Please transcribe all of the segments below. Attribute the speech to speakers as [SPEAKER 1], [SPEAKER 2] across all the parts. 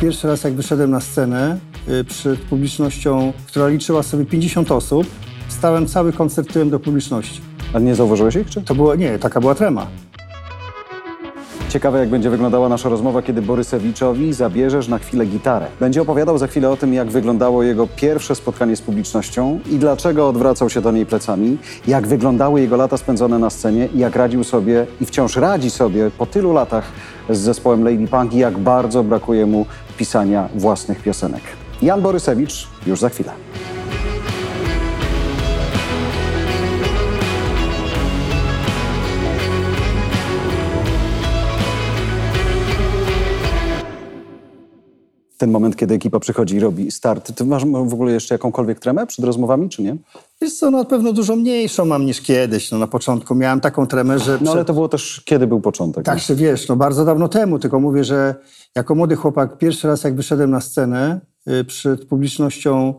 [SPEAKER 1] Pierwszy raz jak wyszedłem na scenę y, przed publicznością, która liczyła sobie 50 osób, stałem cały koncert tyłem do publiczności.
[SPEAKER 2] A nie zauważyłeś ich? Czy?
[SPEAKER 1] To było, nie, taka była trema.
[SPEAKER 2] Ciekawe, jak będzie wyglądała nasza rozmowa, kiedy Borysewiczowi zabierzesz na chwilę gitarę. Będzie opowiadał za chwilę o tym, jak wyglądało jego pierwsze spotkanie z publicznością i dlaczego odwracał się do niej plecami, jak wyglądały jego lata spędzone na scenie i jak radził sobie i wciąż radzi sobie po tylu latach z zespołem Lady Punk i jak bardzo brakuje mu pisania własnych piosenek. Jan Borysewicz już za chwilę. Ten moment, kiedy ekipa przychodzi i robi start. Ty masz w ogóle jeszcze jakąkolwiek tremę przed rozmowami, czy nie?
[SPEAKER 1] Wiesz co, no na pewno dużo mniejszą mam niż kiedyś. No na początku miałem taką tremę, że...
[SPEAKER 2] No ale to było też, kiedy był początek?
[SPEAKER 1] Tak się wiesz, no bardzo dawno temu, tylko mówię, że jako młody chłopak pierwszy raz jak wyszedłem na scenę y, przed publicznością,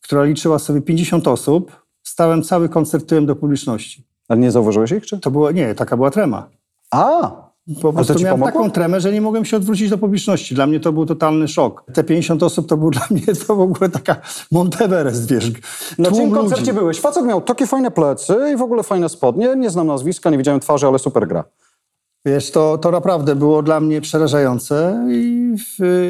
[SPEAKER 1] która liczyła sobie 50 osób, stałem cały koncert tyłem do publiczności.
[SPEAKER 2] Ale nie zauważyłeś ich, czy?
[SPEAKER 1] To było, nie, taka była trema.
[SPEAKER 2] A!
[SPEAKER 1] Po prostu miałem
[SPEAKER 2] pomogło?
[SPEAKER 1] taką tremę, że nie mogłem się odwrócić do publiczności. Dla mnie to był totalny szok. Te 50 osób to był dla mnie to w ogóle taka Monteverest, wiesz.
[SPEAKER 2] Na czym
[SPEAKER 1] ludzi.
[SPEAKER 2] koncercie byłeś? Facet miał takie fajne plecy i w ogóle fajne spodnie. Nie znam nazwiska, nie widziałem twarzy, ale super gra.
[SPEAKER 1] Wiesz, to, to naprawdę było dla mnie przerażające i,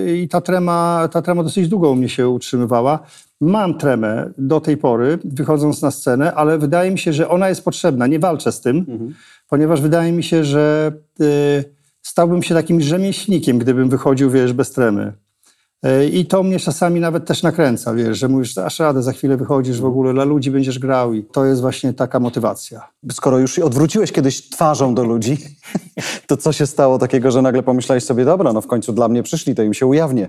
[SPEAKER 1] i ta, trema, ta trema dosyć długo u mnie się utrzymywała. Mam tremę do tej pory, wychodząc na scenę, ale wydaje mi się, że ona jest potrzebna. Nie walczę z tym, ponieważ wydaje mi się, że y, stałbym się takim rzemieślnikiem, gdybym wychodził, wiesz, bez tremy. Y, I to mnie czasami nawet też nakręca, wiesz, że mówisz, dasz radę, za chwilę wychodzisz w ogóle, dla ludzi będziesz grał i to jest właśnie taka motywacja.
[SPEAKER 2] Skoro już odwróciłeś kiedyś twarzą do ludzi, to co się stało takiego, że nagle pomyślałeś sobie, dobra, no w końcu dla mnie przyszli, to im się ujawnię.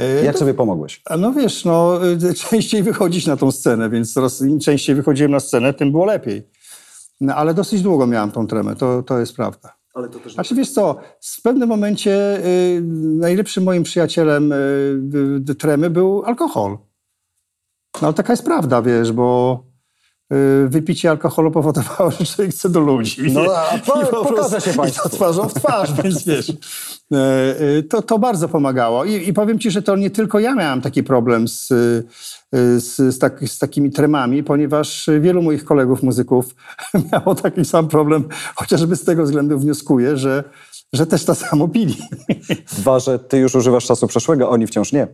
[SPEAKER 1] Y,
[SPEAKER 2] Jak sobie pomogłeś?
[SPEAKER 1] No wiesz, no y, częściej wychodzić na tą scenę, więc coraz im częściej wychodziłem na scenę, tym było lepiej. No, ale dosyć długo miałem tą tremę, to, to jest prawda.
[SPEAKER 2] Ale to też...
[SPEAKER 1] Znaczy wiesz co, w pewnym momencie y, najlepszym moim przyjacielem y, y, tremy był alkohol. No ale taka jest prawda, wiesz, bo y, wypicie alkoholu powodowało, że człowiek chce do ludzi.
[SPEAKER 2] No, a po-
[SPEAKER 1] I po prostu-
[SPEAKER 2] się państwu.
[SPEAKER 1] I to twarzą w twarz, więc wiesz, y, y, to, to bardzo pomagało. I, I powiem ci, że to nie tylko ja miałem taki problem z, y, z, z, tak, z takimi tremami, ponieważ wielu moich kolegów muzyków miało taki sam problem, chociażby z tego względu wnioskuję, że, że też to samo pili.
[SPEAKER 2] Dwa, że ty już używasz czasu przeszłego, oni wciąż nie.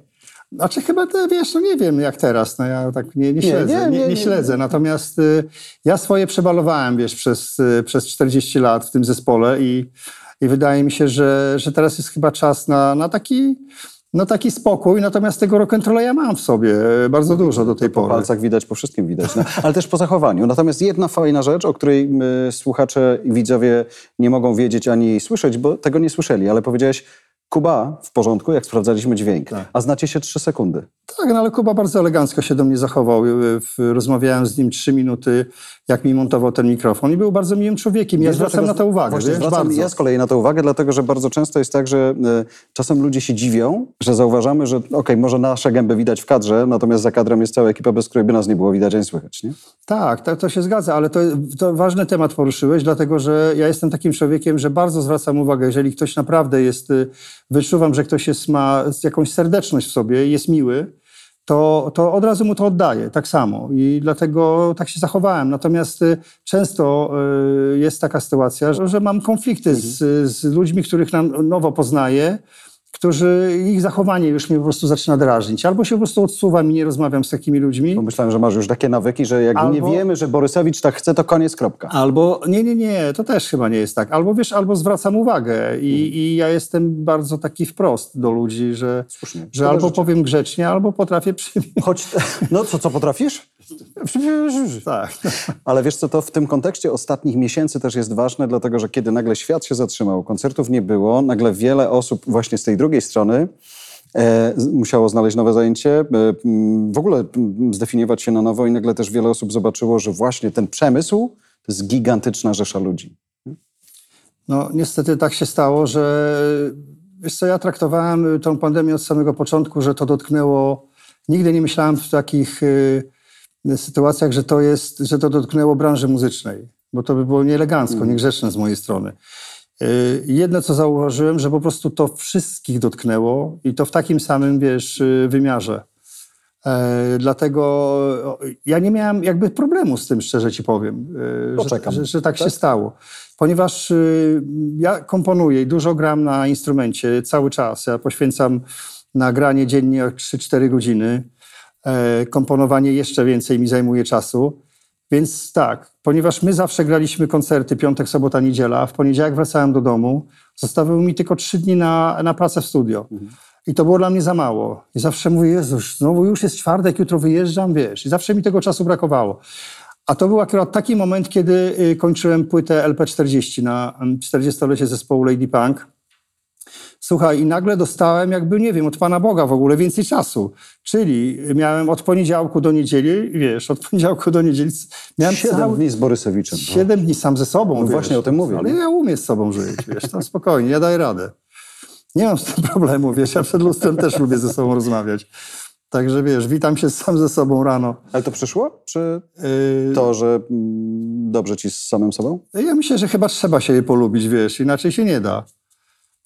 [SPEAKER 1] Znaczy chyba, te, wiesz, no nie wiem jak teraz, no ja tak nie, nie śledzę,
[SPEAKER 2] nie,
[SPEAKER 1] nie,
[SPEAKER 2] nie,
[SPEAKER 1] śledzę. Natomiast y, ja swoje przebalowałem, wiesz, przez, y, przez 40 lat w tym zespole i, i wydaje mi się, że, że teraz jest chyba czas na, na taki... No taki spokój, natomiast tego rock'n'rolla ja mam w sobie y, bardzo dużo do tej
[SPEAKER 2] Po
[SPEAKER 1] pory.
[SPEAKER 2] palcach widać, po wszystkim widać, no. ale też po zachowaniu. Natomiast jedna fajna rzecz, o której y, słuchacze i widzowie nie mogą wiedzieć ani słyszeć, bo tego nie słyszeli, ale powiedziałeś, Kuba w porządku, jak sprawdzaliśmy dźwięk,
[SPEAKER 1] Tak.
[SPEAKER 2] a znacie się trzy sekundy.
[SPEAKER 1] Tak, no ale Kuba bardzo elegancko się do mnie zachował. Y, w- Rozmawiałem z nim trzy minuty, jak mi montował ten mikrofon i był bardzo miłym człowiekiem. Ja zwracam na to uwagę,
[SPEAKER 2] Właśnie
[SPEAKER 1] wiesz,
[SPEAKER 2] zwracam
[SPEAKER 1] bardzo.
[SPEAKER 2] ja z kolei na to uwagę, dlatego że bardzo często jest tak, że e, czasem ludzie się dziwią, że zauważamy, że okej, może nasze gęby widać w kadrze, natomiast za kadrem jest cała ekipa, bez której by nas nie było widać ani słychać, nie?
[SPEAKER 1] Tak, to, to się zgadza, ale to, to ważny temat poruszyłeś, dlatego że ja jestem takim człowiekiem, że bardzo zwracam uwagę, jeżeli ktoś naprawdę jest, y, wyczuwam, że ktoś jest, ma jakąś serdeczność w sobie, jest miły, to, to od razu mu to oddaję, tak samo. I dlatego tak się zachowałem. Natomiast y, często y, jest taka sytuacja, że, że mam konflikty z, z ludźmi, których nam nowo poznaję, którzy, ich zachowanie już mnie po prostu zaczyna drażnić. Albo się po prostu odsuwam i nie rozmawiam z takimi ludźmi.
[SPEAKER 2] Bo myślałem, że masz już takie nawyki, że jak
[SPEAKER 1] Albo-
[SPEAKER 2] nie wiemy, że Borysewicz tak chce, to koniec, kropka.
[SPEAKER 1] Albo, nie, nie, nie, to też chyba nie jest tak. Albo wiesz, albo zwracam uwagę i, i ja jestem bardzo taki wprost do ludzi, że,
[SPEAKER 2] Słusznie.
[SPEAKER 1] że albo
[SPEAKER 2] życia.
[SPEAKER 1] powiem grzecznie, albo potrafię przyjąć.
[SPEAKER 2] Choć, no co, co potrafisz?
[SPEAKER 1] Tak.
[SPEAKER 2] Ale wiesz co, to w tym kontekście ostatnich miesięcy też jest ważne, dlatego że kiedy nagle świat się zatrzymał, koncertów nie było, nagle wiele osób właśnie z tej drugiej strony e, musiało znaleźć nowe zajęcie, e, w ogóle zdefiniować się na nowo i nagle też wiele osób zobaczyło, że właśnie ten przemysł to jest gigantyczna rzesza ludzi.
[SPEAKER 1] No niestety tak się stało, że wiesz co, ja traktowałem tą pandemię od samego początku, że to dotknęło, nigdy nie myślałem w takich y, sytuacjach, że to jest, że to dotknęło branży muzycznej, bo to by było nieelegancko, niegrzeczne z mojej strony. Y, Jedno, co zauważyłem, że po prostu to wszystkich dotknęło i to w takim samym, wiesz, y, wymiarze. E, dlatego ja nie miałem jakby problemu z tym, szczerze ci powiem, y, że, że, że tak, się stało. Ponieważ ja komponuję i dużo gram na instrumencie cały czas. Ja poświęcam na granie dziennie 3-4 godziny. E, komponowanie jeszcze więcej mi zajmuje czasu. Więc tak, ponieważ my zawsze graliśmy koncerty piątek, sobota, niedziela, w poniedziałek wracałem do domu, zostawały mi tylko trzy dni na, na pracę w studio. I to było dla mnie za mało. I zawsze mówię, Jezus, znowu już jest czwartek, jutro wyjeżdżam, wiesz. I zawsze mi tego czasu brakowało. A to był akurat taki moment, kiedy y, kończyłem płytę LP40 na mm, 40-lecie zespołu Lady Punk. Słuchaj, i nagle dostałem jakby, nie wiem, od Pana Boga w ogóle więcej czasu. Czyli miałem od poniedziałku do niedzieli, wiesz, od poniedziałku do niedzieli miałem
[SPEAKER 2] Siedem
[SPEAKER 1] cały,
[SPEAKER 2] dni z Borysewiczem. No.
[SPEAKER 1] siedem dni sam ze sobą.
[SPEAKER 2] No
[SPEAKER 1] wiesz.
[SPEAKER 2] właśnie o tym mówię,
[SPEAKER 1] Ale ja umiem z sobą żyć, wiesz, tam spokojnie, ja daję radę. Nie mam z tym problemu, wiesz, ja przed lustrem też lubię ze sobą rozmawiać. Także wiesz, witam się sam ze sobą rano.
[SPEAKER 2] Ale to przyszło? Czy
[SPEAKER 1] Yy,
[SPEAKER 2] to, że mm, dobrze ci z samym sobą?
[SPEAKER 1] Ja myślę, że chyba trzeba się je polubić, wiesz, inaczej się nie da.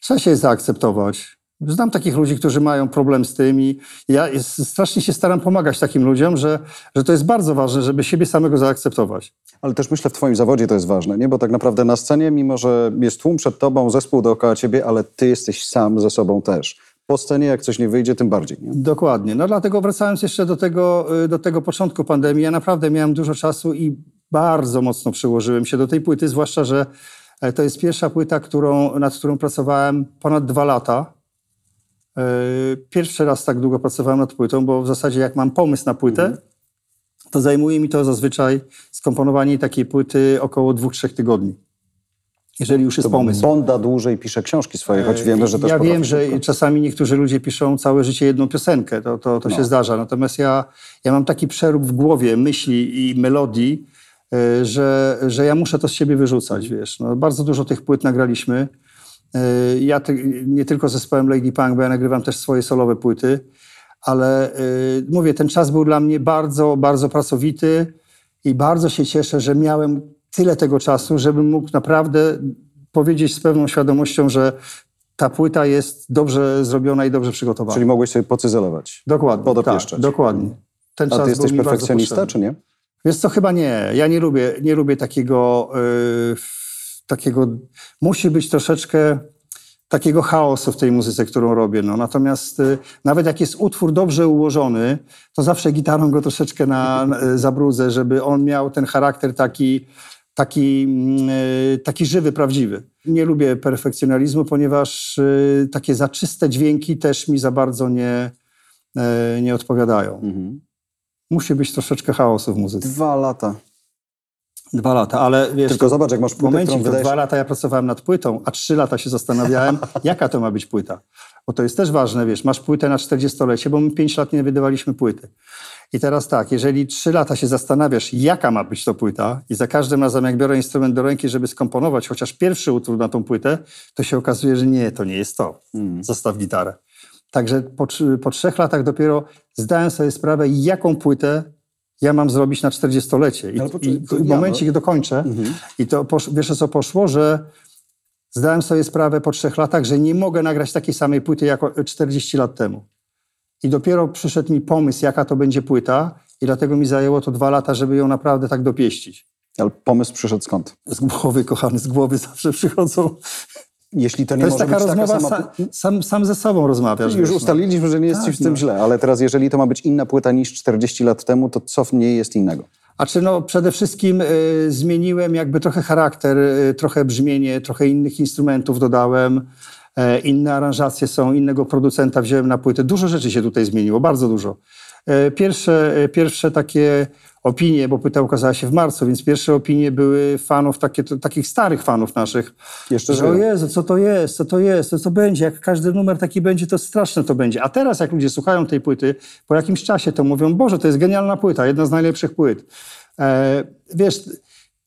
[SPEAKER 1] Trzeba się zaakceptować. Znam takich ludzi, którzy mają problem z tym i ja strasznie się staram pomagać takim ludziom, że, że to jest bardzo ważne, żeby siebie samego zaakceptować.
[SPEAKER 2] Ale też myślę, w twoim zawodzie to jest ważne, nie? Bo tak naprawdę na scenie, mimo że jest tłum przed tobą, zespół dookoła ciebie, ale ty jesteś sam ze sobą też. Po scenie, jak coś nie wyjdzie, tym bardziej, nie?
[SPEAKER 1] Dokładnie. No dlatego wracając jeszcze do tego, y, do tego początku pandemii, ja naprawdę miałem dużo czasu i bardzo mocno przyłożyłem się do tej płyty, zwłaszcza, że to jest pierwsza płyta, którą, nad którą pracowałem ponad dwa lata. E, Pierwszy raz tak długo pracowałem nad płytą, bo w zasadzie jak mam pomysł na płytę, to zajmuje mi to zazwyczaj skomponowanie takiej płyty około dwóch, trzech tygodni. Jeżeli już jest pomysł.
[SPEAKER 2] Bonda dłużej pisze książki swoje, choć wiemy, że też
[SPEAKER 1] Ja wiem, że
[SPEAKER 2] szybko.
[SPEAKER 1] czasami niektórzy ludzie piszą całe życie jedną piosenkę, to, to, to
[SPEAKER 2] No.
[SPEAKER 1] się zdarza. Natomiast ja, ja mam taki przerób w głowie myśli i melodii, że, że ja muszę to z siebie wyrzucać, wiesz. No, bardzo dużo tych płyt nagraliśmy. Y, Ja ty, nie tylko z zespołem Lady Punk, bo ja nagrywam też swoje solowe płyty, ale y, mówię, ten czas był dla mnie bardzo, bardzo pracowity i bardzo się cieszę, że miałem tyle tego czasu, żebym mógł naprawdę powiedzieć z pewną świadomością, że ta płyta jest dobrze zrobiona i dobrze przygotowana.
[SPEAKER 2] Czyli mogłeś sobie pocyzelować.
[SPEAKER 1] dokładnie.
[SPEAKER 2] podopieszczać.
[SPEAKER 1] Tak, dokładnie. Ten
[SPEAKER 2] A
[SPEAKER 1] czas
[SPEAKER 2] ty jesteś perfekcjonista, czy nie?
[SPEAKER 1] Wiesz co, chyba nie. Ja nie lubię, nie lubię takiego, yy, takiego, musi być troszeczkę takiego chaosu w tej muzyce, którą robię. No. Natomiast y, nawet jak jest utwór dobrze ułożony, to zawsze gitarą go troszeczkę na, na, zabrudzę, żeby on miał ten charakter taki, taki, mm, y, taki żywy, prawdziwy. Nie lubię perfekcjonalizmu, ponieważ y, takie za czyste dźwięki też mi za bardzo nie, y, nie odpowiadają.
[SPEAKER 2] Mhm.
[SPEAKER 1] Musi być troszeczkę chaosu w muzyce.
[SPEAKER 2] Dwa lata.
[SPEAKER 1] Dwa lata, ale wiesz,
[SPEAKER 2] Tylko zobacz, jak masz płytę,
[SPEAKER 1] momencie,
[SPEAKER 2] wydajesz...
[SPEAKER 1] dwa lata ja pracowałem nad płytą, a trzy lata się zastanawiałem, jaka to ma być płyta. Bo to jest też ważne, wiesz, masz płytę na 40-lecie, bo my pięć lat nie wydawaliśmy płyty. I teraz tak, jeżeli trzy lata się zastanawiasz, jaka ma być to płyta i za każdym razem, jak biorę instrument do ręki, żeby skomponować chociaż pierwszy utwór na tą płytę, to się okazuje, że nie, to nie jest to.
[SPEAKER 2] Mm.
[SPEAKER 1] Zostaw gitarę. Także po, po trzech latach dopiero zdałem sobie sprawę, jaką płytę ja mam zrobić na 40-lecie. I,
[SPEAKER 2] po-
[SPEAKER 1] i w momencie, jak dokończę,
[SPEAKER 2] Mhm.
[SPEAKER 1] i to posz, wiesz co poszło, że zdałem sobie sprawę po trzech latach, że nie mogę nagrać takiej samej płyty jak o- 40 lat temu. I dopiero przyszedł mi pomysł, jaka to będzie płyta i dlatego mi zajęło to dwa lata, żeby ją naprawdę tak dopieścić.
[SPEAKER 2] Ale pomysł przyszedł skąd?
[SPEAKER 1] Z głowy, kochany, z głowy zawsze przychodzą.
[SPEAKER 2] Jeśli to nie
[SPEAKER 1] To jest
[SPEAKER 2] może
[SPEAKER 1] taka
[SPEAKER 2] być
[SPEAKER 1] rozmowa,
[SPEAKER 2] taka sama...
[SPEAKER 1] sam, sam, ze sobą rozmawiasz.
[SPEAKER 2] Już
[SPEAKER 1] wiesz, no.
[SPEAKER 2] ustaliliśmy, że nie jest ci
[SPEAKER 1] Tak,
[SPEAKER 2] w tym
[SPEAKER 1] no.
[SPEAKER 2] źle, ale teraz jeżeli to ma być inna płyta niż 40 lat temu, to co w niej jest innego?
[SPEAKER 1] A czy no przede wszystkim y, zmieniłem jakby trochę charakter, y, trochę brzmienie, trochę innych instrumentów dodałem, e, inne aranżacje są, innego producenta wziąłem na płytę. Dużo rzeczy się tutaj zmieniło, bardzo dużo. E, Pierwsze, e, pierwsze takie opinie, bo płyta ukazała się w marcu, więc pierwsze opinie były fanów, takie, to, takich starych fanów naszych,
[SPEAKER 2] Jeszcze
[SPEAKER 1] że o. Jezu, co to jest, co to jest, co to będzie, jak każdy numer taki będzie, to straszne to będzie. A teraz jak ludzie słuchają tej płyty, po jakimś czasie to mówią, Boże, to jest genialna płyta, jedna z najlepszych płyt. E, wiesz,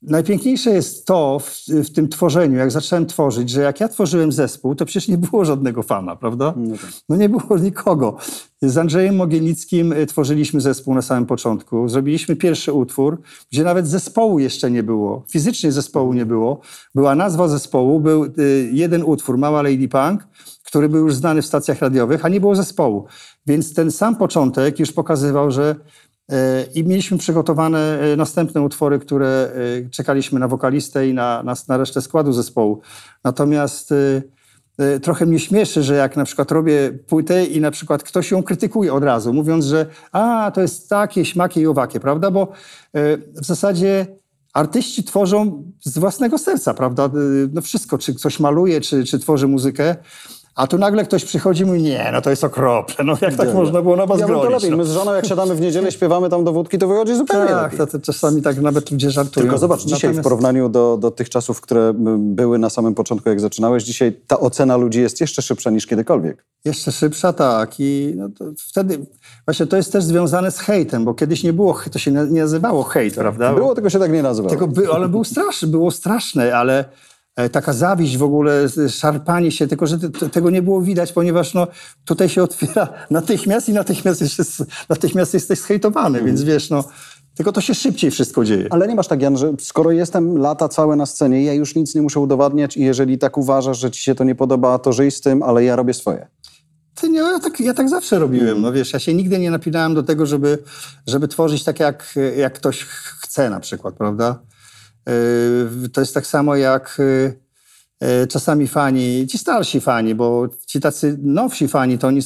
[SPEAKER 1] najpiękniejsze jest to w, w, tym tworzeniu, jak zacząłem tworzyć, że jak ja tworzyłem zespół, to przecież nie było żadnego fana, prawda? No, tak. no nie było nikogo. Z Andrzejem Mogielickim y, tworzyliśmy zespół na samym początku. Zrobiliśmy pierwszy utwór, gdzie nawet zespołu jeszcze nie było. Fizycznie zespołu nie było. Była nazwa zespołu, był y, jeden utwór, Mała Lady Punk, który był już znany w stacjach radiowych, a nie było zespołu. Więc ten sam początek już pokazywał, że i mieliśmy przygotowane e, następne utwory, które e, czekaliśmy na wokalistę i na, na, na resztę składu zespołu. Natomiast trochę mnie śmieszy, że jak na przykład robię płytę i na przykład ktoś ją krytykuje od razu, mówiąc, że a, to jest takie, śmakie i owakie, prawda? Bo w zasadzie artyści tworzą z własnego serca, prawda? No wszystko, czy ktoś maluje, czy, czy tworzy muzykę, a tu nagle ktoś przychodzi i mówi, nie, no to jest okropne, no jak tak można było na was
[SPEAKER 2] ja to lepiej.
[SPEAKER 1] No.
[SPEAKER 2] My z żoną, jak siadamy w niedzielę, śpiewamy tam do wódki, to wychodzi zupełnie
[SPEAKER 1] tak,
[SPEAKER 2] lepiej.
[SPEAKER 1] Tak, to czasami tak nawet ludzie żartują.
[SPEAKER 2] Tylko zobacz, dzisiaj Natomiast... w porównaniu do, do tych czasów, które były na samym początku, jak zaczynałeś, dzisiaj ta ocena ludzi jest jeszcze szybsza niż kiedykolwiek.
[SPEAKER 1] Jeszcze szybsza, tak. I no wtedy, właśnie to jest też związane z hejtem, bo kiedyś nie było, to się nie nazywało hejt, prawda?
[SPEAKER 2] Było, tylko się tak nie nazywało. Tylko
[SPEAKER 1] by, ale był straszny, było straszne, ale taka zawiść w ogóle, szarpanie się, tylko że tego nie było widać, ponieważ no, tutaj się otwiera natychmiast i natychmiast, jest, natychmiast jesteś zhejtowany, więc mhm. wiesz, no, tylko to się szybciej wszystko dzieje.
[SPEAKER 2] Ale nie masz tak, Jan, że skoro jestem lata całe na scenie, ja już nic nie muszę udowadniać i jeżeli tak uważasz, że ci się to nie podoba, to żyj z tym, ale ja robię swoje.
[SPEAKER 1] Ty nie, ja, tak, ja tak zawsze robiłem, no wiesz, ja się nigdy nie napinałem do tego, żeby, żeby tworzyć tak, jak, jak ktoś chce na przykład, prawda? Yy, to jest tak samo jak yy, yy, czasami fani, ci starsi fani, bo ci tacy nowsi fani, to oni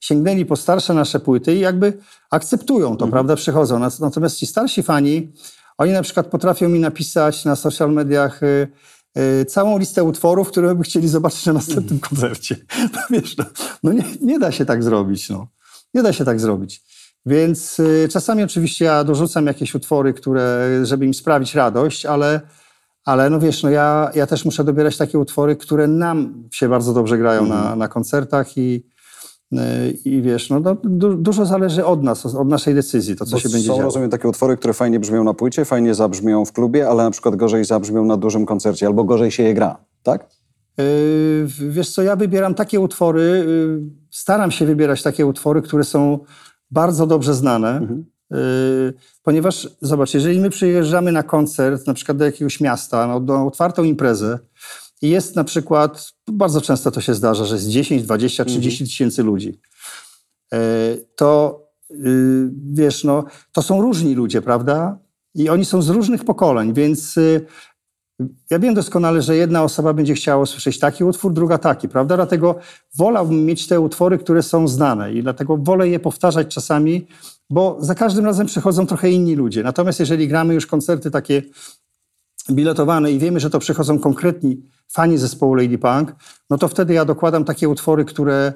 [SPEAKER 1] sięgnęli po starsze nasze płyty i jakby akceptują to, mhm. prawda, przychodzą. Natomiast ci starsi fani, oni na przykład potrafią mi napisać na social mediach całą listę utworów, które by chcieli zobaczyć na następnym mhm. koncercie. No wiesz, no, no nie, nie, da się tak zrobić, no. Nie da się tak zrobić. Więc y, czasami oczywiście ja dorzucam jakieś utwory, które, żeby im sprawić radość, ale, ale no wiesz, no ja, ja też muszę dobierać takie utwory, które nam się bardzo dobrze grają mm. na, mhm. na koncertach i, y, i wiesz, no, no du, dużo zależy od nas, od naszej decyzji, to co Bo się będzie
[SPEAKER 2] są,
[SPEAKER 1] działo.
[SPEAKER 2] rozumiem, takie utwory, które fajnie brzmią na płycie, fajnie zabrzmią w klubie, ale na przykład gorzej zabrzmią na dużym koncercie albo gorzej się je gra, tak? Yy,
[SPEAKER 1] wiesz co, ja wybieram takie utwory, yy, staram się wybierać takie utwory, które są bardzo dobrze znane, mhm. y, ponieważ zobacz, jeżeli my przyjeżdżamy na koncert, na przykład do jakiegoś miasta, no, do otwartą imprezę i jest na przykład, bardzo często to się zdarza, że jest 10, 20, 30 mhm. tysięcy ludzi, y, to y, wiesz, no, to są różni ludzie, prawda? I oni są z różnych pokoleń, więc ja wiem doskonale, że jedna osoba będzie chciała usłyszeć taki utwór, druga taki, prawda? Dlatego wolałbym mieć te utwory, które są znane i dlatego wolę je powtarzać czasami, bo za każdym razem przychodzą trochę inni ludzie. Natomiast jeżeli gramy już koncerty takie biletowane i wiemy, że to przychodzą konkretni fani zespołu Lady Punk, no to wtedy ja dokładam takie utwory, które,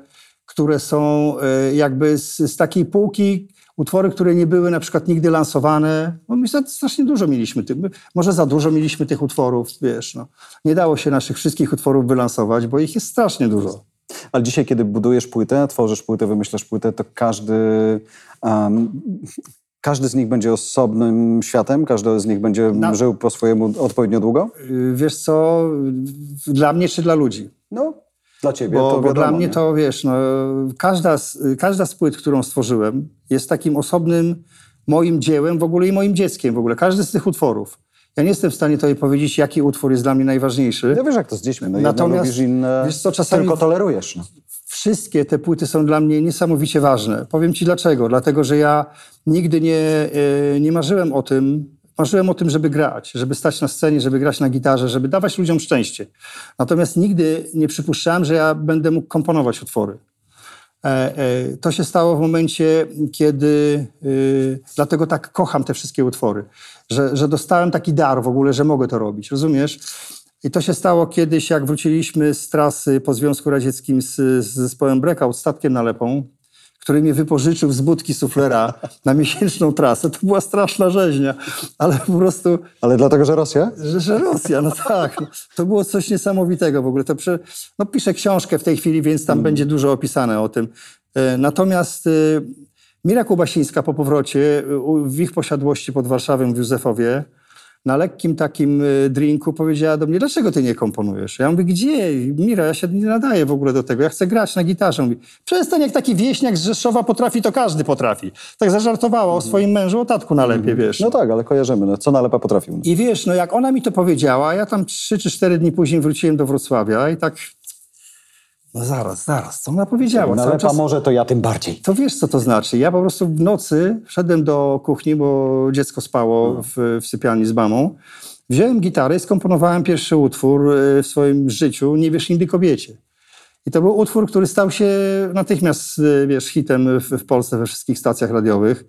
[SPEAKER 1] które są e, jakby z, z takiej półki, utwory, które nie były na przykład nigdy lansowane. No my strasznie dużo mieliśmy tych, może za dużo mieliśmy tych utworów, wiesz, no. Nie dało się naszych wszystkich utworów wylansować, bo ich jest strasznie dużo.
[SPEAKER 2] Ale dzisiaj, kiedy budujesz płytę, tworzysz płytę, wymyślasz płytę, to każdy, um, każdy z nich będzie osobnym światem? Każdy z nich będzie Na... żył po swojemu odpowiednio długo?
[SPEAKER 1] Y, wiesz co, dla mnie czy dla ludzi?
[SPEAKER 2] No, dla ciebie
[SPEAKER 1] bo,
[SPEAKER 2] to
[SPEAKER 1] wiadomo, Bo dla mnie nie? to, wiesz, no, każda, z, każda z płyt, którą stworzyłem, jest takim osobnym moim dziełem w ogóle i moim dzieckiem w ogóle. Każdy z tych utworów. Ja nie jestem w stanie tobie powiedzieć, jaki utwór jest dla mnie najważniejszy.
[SPEAKER 2] Ja wiesz, jak to z dziećmi. No, Natomiast lubisz, inne wiesz co, czasami tylko tolerujesz. No.
[SPEAKER 1] Wszystkie te płyty są dla mnie niesamowicie ważne. Powiem ci dlaczego. Dlatego, że ja nigdy nie, e, nie marzyłem o tym, Marzyłem o tym, żeby grać, żeby stać na scenie, żeby grać na gitarze, żeby dawać ludziom szczęście. Natomiast nigdy nie przypuszczałem, że ja będę mógł komponować utwory. E, e, to się stało w momencie, kiedy. Y, dlatego tak kocham te wszystkie utwory, że, że dostałem taki dar w ogóle, że mogę to robić. Rozumiesz? I to się stało kiedyś, jak wróciliśmy z trasy po Związku Radzieckim z, z zespołem Breakout, statkiem nalepą który mnie wypożyczył z budki suflera na miesięczną trasę. To była straszna rzeźnia, ale po prostu...
[SPEAKER 2] Ale dlatego, że Rosja?
[SPEAKER 1] Że, że Rosja, no tak. To było coś niesamowitego w ogóle. To prze... no, piszę książkę w tej chwili, więc tam mm. będzie dużo opisane o tym. E, natomiast y, Mira Kubasińska po powrocie w ich posiadłości pod Warszawą w Józefowie na lekkim takim y, drinku powiedziała do mnie, dlaczego ty nie komponujesz? Ja mówię, gdzie? Mira, ja się nie nadaję w ogóle do tego, ja chcę grać na gitarze. Mówi, przestań, jak taki wieśniak z Rzeszowa potrafi, to każdy potrafi. Tak zażartowała o swoim mężu, o tatku na lepie, wiesz.
[SPEAKER 2] No tak, ale kojarzymy. No, co Nalepa potrafił?
[SPEAKER 1] I wiesz, no jak ona mi to powiedziała, ja tam trzy czy cztery dni później wróciłem do Wrocławia i tak, no zaraz, zaraz, co ona powiedziała? Cały
[SPEAKER 2] Nalepa
[SPEAKER 1] czas-
[SPEAKER 2] może, to ja tym bardziej.
[SPEAKER 1] to wiesz, co to znaczy. Ja po prostu w nocy szedłem do kuchni, bo dziecko spało w, w sypialni z mamą. Wziąłem gitarę i skomponowałem pierwszy utwór y, w swoim życiu, Nie wiesz nigdy kobiecie. I to był utwór, który stał się natychmiast, y, wiesz, hitem w, w Polsce we wszystkich stacjach radiowych.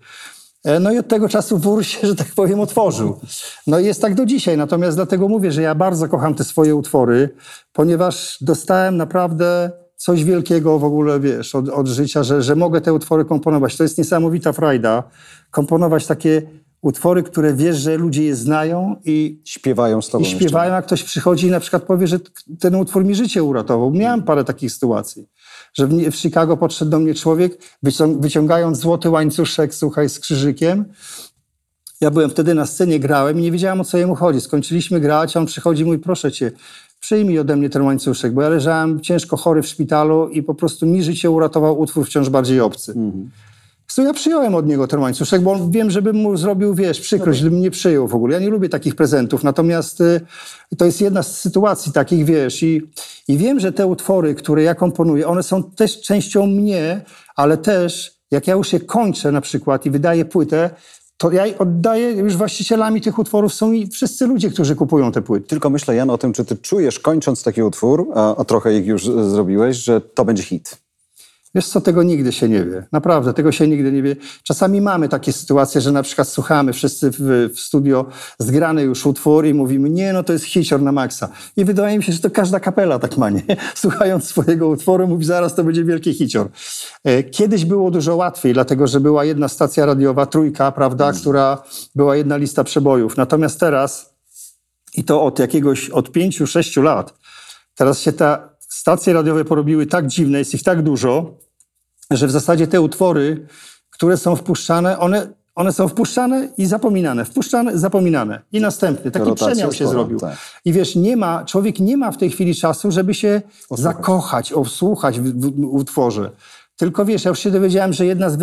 [SPEAKER 1] E, No i od tego czasu wór się, że tak powiem, otworzył. No i jest tak do dzisiaj. Natomiast dlatego mówię, że ja bardzo kocham te swoje utwory, ponieważ dostałem naprawdę coś wielkiego w ogóle, wiesz, od, od życia, że, że mogę te utwory komponować. To jest niesamowita frajda. Komponować takie utwory, które wiesz, że ludzie je znają i
[SPEAKER 2] Śpiewają z tobą
[SPEAKER 1] i śpiewają, jak ktoś przychodzi i na przykład powie, że ten utwór mi życie uratował. Miałem parę takich sytuacji, że w, Chicago podszedł do mnie człowiek, wycią- wyciągając złoty łańcuszek, słuchaj, z krzyżykiem. Ja byłem wtedy na scenie, grałem i nie wiedziałem, o co jemu chodzi. Skończyliśmy grać, a on przychodzi i mówi, proszę cię, przyjmij ode mnie ten łańcuszek, bo ja leżałem ciężko chory w szpitalu i po prostu mi życie uratował utwór wciąż bardziej obcy. So ja przyjąłem od niego ten łańcuszek, bo wiem, żebym mu zrobił, wiesz, przykrość, gdybym nie przyjął w ogóle. Ja nie lubię takich prezentów, natomiast y, to jest jedna z sytuacji takich, wiesz, i, i wiem, że te utwory, które ja komponuję, one są też częścią mnie, ale też jak ja już je kończę na przykład i wydaję płytę, to ja oddaję, już właścicielami tych utworów są i wszyscy ludzie, którzy kupują te płyty.
[SPEAKER 2] Tylko myślę, Jan, o tym, czy ty czujesz, kończąc taki utwór, a, a trochę ich już e, zrobiłeś, że to będzie hit.
[SPEAKER 1] Wiesz co, tego nigdy się nie wie. Naprawdę, tego się nigdy nie wie. Czasami mamy takie sytuacje, że na przykład słuchamy wszyscy w, w studio zgrany już utwór i mówimy, nie, no to jest hicior na maksa. I wydaje mi się, że to każda kapela tak ma, nie? Słuchając swojego utworu mówi, zaraz to będzie wielki hicior. E, Kiedyś było dużo łatwiej, dlatego że była jedna stacja radiowa, trójka, prawda, która była jedna lista przebojów. Natomiast teraz, i to od jakiegoś, od pięciu, sześciu lat, teraz się ta stacje radiowe porobiły tak dziwne, jest ich tak dużo, że w zasadzie te utwory, które są wpuszczane, one, one są wpuszczane i zapominane, wpuszczane, zapominane. I następny. Taki
[SPEAKER 2] Rotacja
[SPEAKER 1] przemiał się zrobił.
[SPEAKER 2] tak.
[SPEAKER 1] I wiesz, nie ma, człowiek nie ma w tej chwili czasu, żeby się zakochać, osłuchać w, w, w utworze. Tylko wiesz, ja już się dowiedziałem, że jedna z,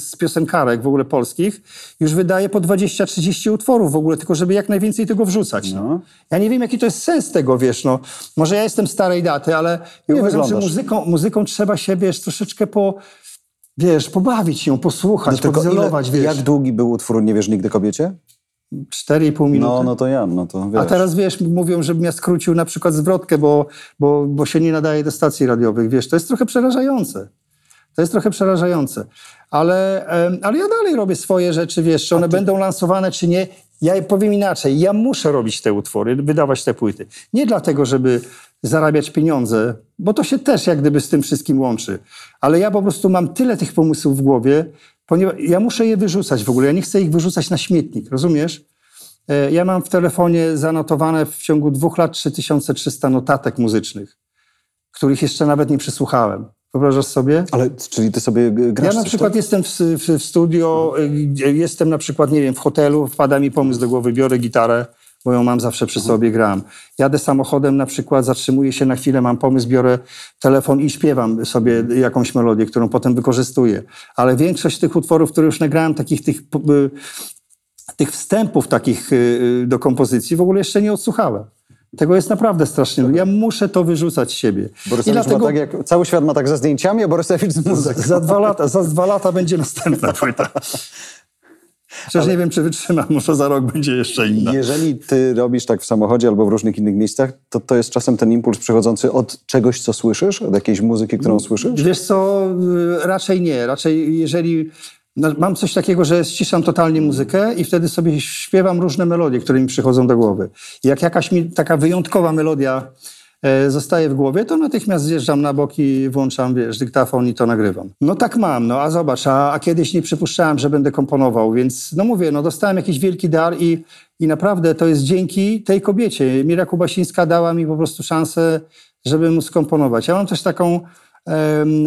[SPEAKER 1] z piosenkarek w ogóle polskich już wydaje po 20-30 utworów w ogóle, tylko żeby jak najwięcej tego wrzucać. No.
[SPEAKER 2] No.
[SPEAKER 1] Ja nie wiem, jaki to jest sens tego, wiesz, no. Może ja jestem starej daty, ale ja
[SPEAKER 2] Nie
[SPEAKER 1] uważam, że
[SPEAKER 2] wyglądasz.
[SPEAKER 1] muzyką, muzyką trzeba się, wiesz, troszeczkę po, wiesz, pobawić ją, posłuchać,
[SPEAKER 2] No ile,
[SPEAKER 1] wiesz.
[SPEAKER 2] jak długi był utwór Nie wiesz nigdy kobiecie?
[SPEAKER 1] 4,5 minuty.
[SPEAKER 2] No, no to Jan, no to wiesz.
[SPEAKER 1] A teraz, wiesz, mówią, żebym ja skrócił na przykład zwrotkę, bo, bo, bo się nie nadaje do stacji radiowych. Wiesz, to jest trochę przerażające. To jest trochę przerażające. Ale, ale ja dalej robię swoje rzeczy, wiesz, czy one będą lansowane, czy nie. Ja powiem inaczej, ja muszę robić te utwory, wydawać te płyty. Nie dlatego, żeby zarabiać pieniądze, bo to się też jak gdyby z tym wszystkim łączy. Ale ja po prostu mam tyle tych pomysłów w głowie, ponieważ ja muszę je wyrzucać w ogóle. Ja nie chcę ich wyrzucać na śmietnik, rozumiesz? E, Ja mam w telefonie zanotowane w ciągu dwóch lat 3300 notatek muzycznych, których jeszcze nawet nie przysłuchałem. Wyobrażasz sobie?
[SPEAKER 2] Ale, czyli ty sobie grasz
[SPEAKER 1] Ja na
[SPEAKER 2] coś,
[SPEAKER 1] przykład
[SPEAKER 2] tak?
[SPEAKER 1] jestem w, w, w studio, gdzie jestem na przykład, nie wiem, w hotelu, wpada mi pomysł do głowy, biorę gitarę, bo ją mam zawsze przy sobie, gram. Jadę samochodem na przykład, zatrzymuję się na chwilę, mam pomysł, biorę telefon i śpiewam sobie jakąś melodię, którą potem wykorzystuję. Ale większość tych utworów, które już nagrałem, takich tych, y, tych wstępów takich y, y, do kompozycji w ogóle jeszcze nie odsłuchałem. Tego jest naprawdę strasznie. dużo. Ja muszę to wyrzucać z siebie.
[SPEAKER 2] Borysewicz ma tak jak, cały świat ma tak ze zdjęciami, a Borysewicz z
[SPEAKER 1] za,
[SPEAKER 2] muzyką.
[SPEAKER 1] za, dwa lata, za dwa lata będzie następna płyta. Chociaż nie wiem, czy wytrzymam, może za rok będzie jeszcze inna.
[SPEAKER 2] Jeżeli ty robisz tak w samochodzie albo w różnych innych miejscach, to to jest czasem ten impuls przychodzący od czegoś, co słyszysz? Od jakiejś muzyki, którą słyszysz?
[SPEAKER 1] Wiesz co, y, raczej nie. Raczej jeżeli... no, Mam coś takiego, że ściszam totalnie muzykę i wtedy sobie śpiewam różne melodie, które mi przychodzą do głowy. Jak jakaś mi taka wyjątkowa melodia zostaje w głowie, to natychmiast zjeżdżam na bok i włączam, wiesz, dyktafon i to nagrywam. No tak mam, no a zobacz, a, a kiedyś nie przypuszczałem, że będę komponował, więc no mówię, no dostałem jakiś wielki dar i, i naprawdę to jest dzięki tej kobiecie. Mira Kubasińska dała mi po prostu szansę, żeby móc komponować. Ja mam też taką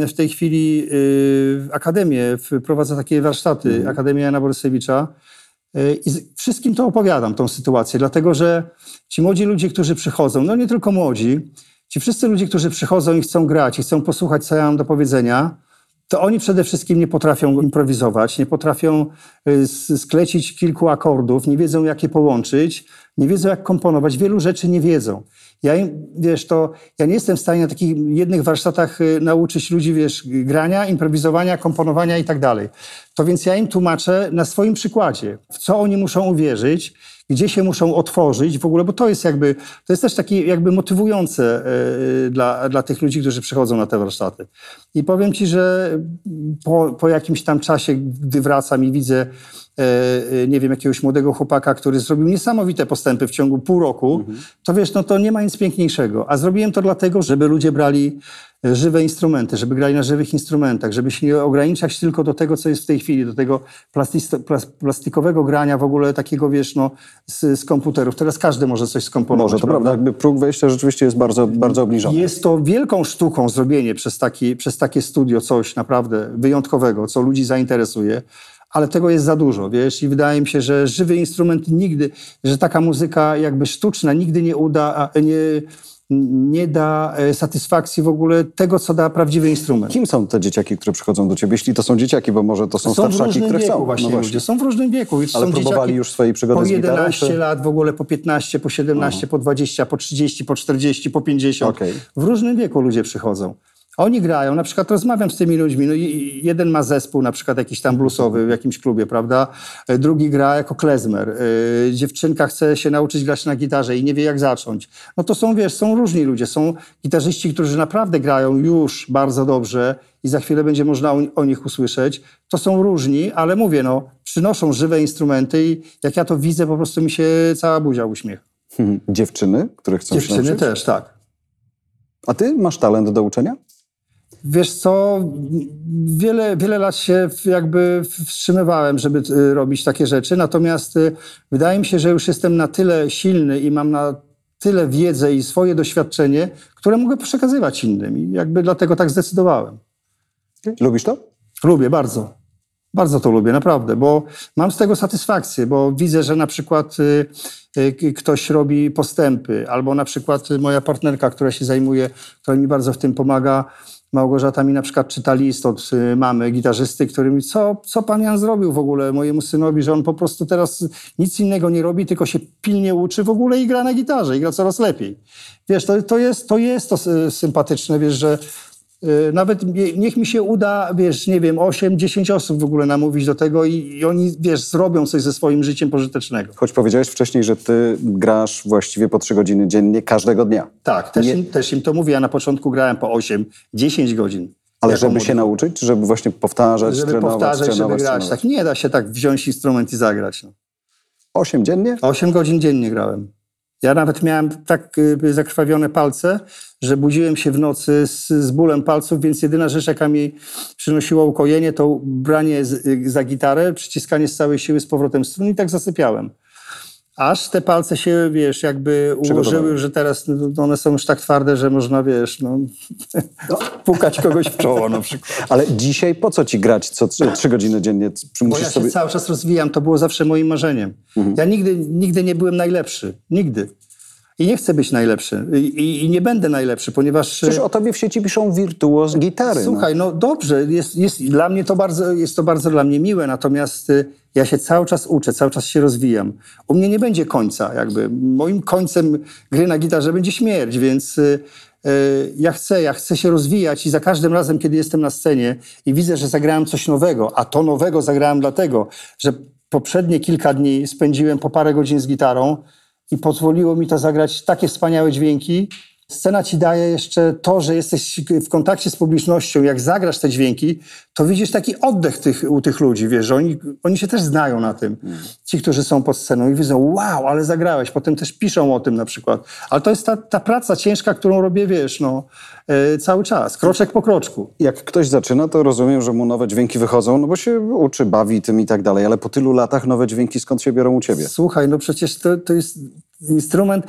[SPEAKER 1] w tej chwili y, akademię, prowadzę takie warsztaty, Akademia Jana Borysewicza, I z- wszystkim to opowiadam, tą sytuację, dlatego że ci młodzi ludzie, którzy przychodzą, no nie tylko młodzi, ci wszyscy ludzie, którzy przychodzą i chcą grać, i chcą posłuchać, co ja mam do powiedzenia, to oni przede wszystkim nie potrafią improwizować, nie potrafią y, sklecić kilku akordów, nie wiedzą, jak je połączyć, nie wiedzą, jak komponować, wielu rzeczy nie wiedzą. Ja im, wiesz, to ja nie jestem w stanie na takich jednych warsztatach y, nauczyć ludzi, wiesz, grania, improwizowania, komponowania i tak dalej. To więc ja im tłumaczę na swoim przykładzie, w co oni muszą uwierzyć, gdzie się muszą otworzyć w ogóle, bo to jest jakby, to jest też takie jakby motywujące y, dla, dla tych ludzi, którzy przychodzą na te warsztaty. I powiem ci, że po, po jakimś tam czasie, gdy wracam i widzę, e, e, nie wiem, jakiegoś młodego chłopaka, który zrobił niesamowite postępy w ciągu pół roku, to wiesz, no to nie ma nic piękniejszego. A zrobiłem to dlatego, żeby ludzie brali e, żywe instrumenty, żeby grali na żywych instrumentach, żeby się nie ograniczać tylko do tego, co jest w tej chwili, do tego plastikowego grania w ogóle takiego, wiesz, no, z, z komputerów. Teraz każdy może coś skomponować.
[SPEAKER 2] Może, to prawda, jakby próg wejścia rzeczywiście jest bardzo, bardzo obniżony.
[SPEAKER 1] Jest to wielką sztuką zrobienie przez, taki, przez takie studio coś naprawdę wyjątkowego, co ludzi zainteresuje, ale tego jest za dużo, wiesz, i wydaje mi się, że żywy instrument nigdy, że taka muzyka jakby sztuczna nigdy nie uda, nie, nie da e, satysfakcji w ogóle tego, co da prawdziwy instrument.
[SPEAKER 2] Kim są te dzieciaki, które przychodzą do ciebie? Jeśli to są dzieciaki, bo może to są,
[SPEAKER 1] Są
[SPEAKER 2] starszaki, które
[SPEAKER 1] wieku
[SPEAKER 2] chcą.
[SPEAKER 1] właśnie,
[SPEAKER 2] No
[SPEAKER 1] ludzie, są w różnym wieku. I
[SPEAKER 2] Ale próbowali już swojej przygody
[SPEAKER 1] po
[SPEAKER 2] z gitarą,
[SPEAKER 1] 11
[SPEAKER 2] czy-
[SPEAKER 1] lat, w ogóle po 15, po 17, po 20, po 30, po 40, po 50.
[SPEAKER 2] Okej.
[SPEAKER 1] W różnym wieku ludzie przychodzą. Oni grają, na przykład rozmawiam z tymi ludźmi, no jeden ma zespół na przykład jakiś tam bluesowy w jakimś klubie, prawda? E, Drugi gra jako klezmer. E, Dziewczynka chce się nauczyć grać na gitarze i nie wie jak zacząć. No to są, wiesz, są różni ludzie. Są gitarzyści, którzy naprawdę grają już bardzo dobrze i za chwilę będzie można o, nich usłyszeć. To są różni, ale mówię, no, przynoszą żywe instrumenty i jak ja to widzę, po prostu mi się cała buzia uśmiecha.
[SPEAKER 2] Mhm. Dziewczyny, które chcą się
[SPEAKER 1] Dziewczyny
[SPEAKER 2] nauczyć?
[SPEAKER 1] też, tak.
[SPEAKER 2] A ty masz talent do uczenia?
[SPEAKER 1] Wiesz co, wiele, wiele lat się jakby wstrzymywałem, żeby y, robić takie rzeczy, natomiast y, wydaje mi się, że już jestem na tyle silny i mam na tyle wiedzę i swoje doświadczenie, które mogę przekazywać innym i jakby dlatego tak zdecydowałem.
[SPEAKER 2] Lubisz to?
[SPEAKER 1] Lubię bardzo. Bardzo to lubię, naprawdę, bo mam z tego satysfakcję, bo widzę, że na przykład y, ktoś robi postępy, albo na przykład moja partnerka, która się zajmuje, która mi bardzo w tym pomaga, Małgorzata mi na przykład czyta list od y, mamy, gitarzysty, który mi, co, co pan Jan zrobił w ogóle mojemu synowi, że on po prostu teraz nic innego nie robi, tylko się pilnie uczy w ogóle i gra na gitarze, i gra coraz lepiej. Wiesz, to, to, jest, to jest to sympatyczne, wiesz, że Nawet nie- niech mi się uda, wiesz, nie wiem, 8-10 osób w ogóle namówić do tego i, i oni, wiesz, zrobią coś ze swoim życiem pożytecznego.
[SPEAKER 2] Choć powiedziałeś wcześniej, że ty grasz właściwie po trzy godziny dziennie każdego dnia.
[SPEAKER 1] Tak, też,
[SPEAKER 2] Nie-
[SPEAKER 1] im, też im to mówię. Ja na początku grałem po 8-10 godzin.
[SPEAKER 2] Ale żeby się nauczyć, czy żeby właśnie powtarzać,
[SPEAKER 1] Żeby
[SPEAKER 2] trenować,
[SPEAKER 1] powtarzać, żeby
[SPEAKER 2] trenować,
[SPEAKER 1] grać.
[SPEAKER 2] trenować?
[SPEAKER 1] Tak nie da się tak wziąć instrument i zagrać. No.
[SPEAKER 2] Osiem dziennie?
[SPEAKER 1] 8 godzin dziennie grałem. Ja nawet miałem tak y, zakrwawione palce, że budziłem się w nocy z, z bólem palców, więc jedyna rzecz, jaka mi przynosiła ukojenie, to branie za gitarę, przyciskanie z całej siły z powrotem strun i tak zasypiałem. Aż te palce się, wiesz, jakby ułożyły, że teraz no, one są już tak twarde, że można, wiesz, no, pukać kogoś w czoło na przykład.
[SPEAKER 2] Ale dzisiaj po co ci grać co trzy, godziny dziennie? Czy
[SPEAKER 1] Bo ja się
[SPEAKER 2] sobie...
[SPEAKER 1] cały czas rozwijam, to było zawsze moim marzeniem. Ja nigdy, nigdy nie byłem najlepszy. Nigdy. I nie chcę być najlepszy. I, i, nie będę najlepszy, ponieważ...
[SPEAKER 2] Przecież o tobie w sieci piszą wirtuoz gitary. no.
[SPEAKER 1] Słuchaj, no dobrze, jest, jest, dla mnie to bardzo, jest to bardzo dla mnie miłe, natomiast y, ja się cały czas uczę, cały czas się rozwijam. U mnie nie będzie końca, jakby. Moim końcem gry na gitarze będzie śmierć, więc y, ja chcę, ja chcę się rozwijać i za każdym razem, kiedy jestem na scenie i widzę, że zagrałem coś nowego, a to nowego zagrałem dlatego, że poprzednie kilka dni spędziłem po parę godzin z gitarą i pozwoliło mi to zagrać takie wspaniałe dźwięki. Scena ci daje jeszcze to, że jesteś w kontakcie z publicznością. Jak zagrasz te dźwięki, to widzisz taki oddech tych, u tych ludzi, wiesz, że oni, oni się też znają na tym. Ci, którzy są pod sceną i widzą, wow, ale zagrałeś. Potem też piszą o tym na przykład. Ale to jest ta, ta praca ciężka, którą robię, wiesz, no, e, cały czas, kroczek po kroczku.
[SPEAKER 2] Jak ktoś zaczyna, to rozumiem, że mu nowe dźwięki wychodzą, no bo się uczy, bawi tym i tak dalej, ale po tylu latach nowe dźwięki skąd się biorą u ciebie?
[SPEAKER 1] Słuchaj, no przecież to, to jest instrument.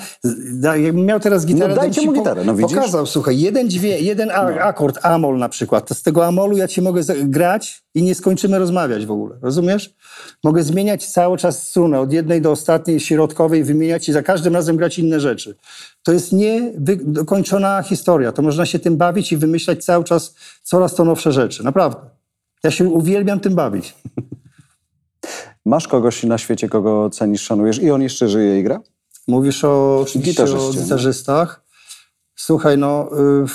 [SPEAKER 1] Jakbym miał teraz gitarę,
[SPEAKER 2] No dajcie
[SPEAKER 1] ci
[SPEAKER 2] mu gitarę, no widzisz?
[SPEAKER 1] Pokazał, słuchaj, jeden, dźwię, jeden a, akord, amol na przykład. To z tego amolu ja ci mogę grać i nie skończymy rozmawiać w ogóle. Rozumiesz? Mogę zmieniać cały czas strunę, od jednej do ostatniej, środkowej, wymieniać i za każdym razem grać inne rzeczy. To jest niedokończona historia. To można się tym bawić i wymyślać cały czas coraz to nowsze rzeczy. Naprawdę. Ja się uwielbiam tym bawić.
[SPEAKER 2] Masz kogoś na świecie, kogo cenisz, szanujesz i on jeszcze żyje i gra?
[SPEAKER 1] Mówisz o, oczywiście o
[SPEAKER 2] Gitarzyście, no.
[SPEAKER 1] gitarzystach. Słuchaj, no... y,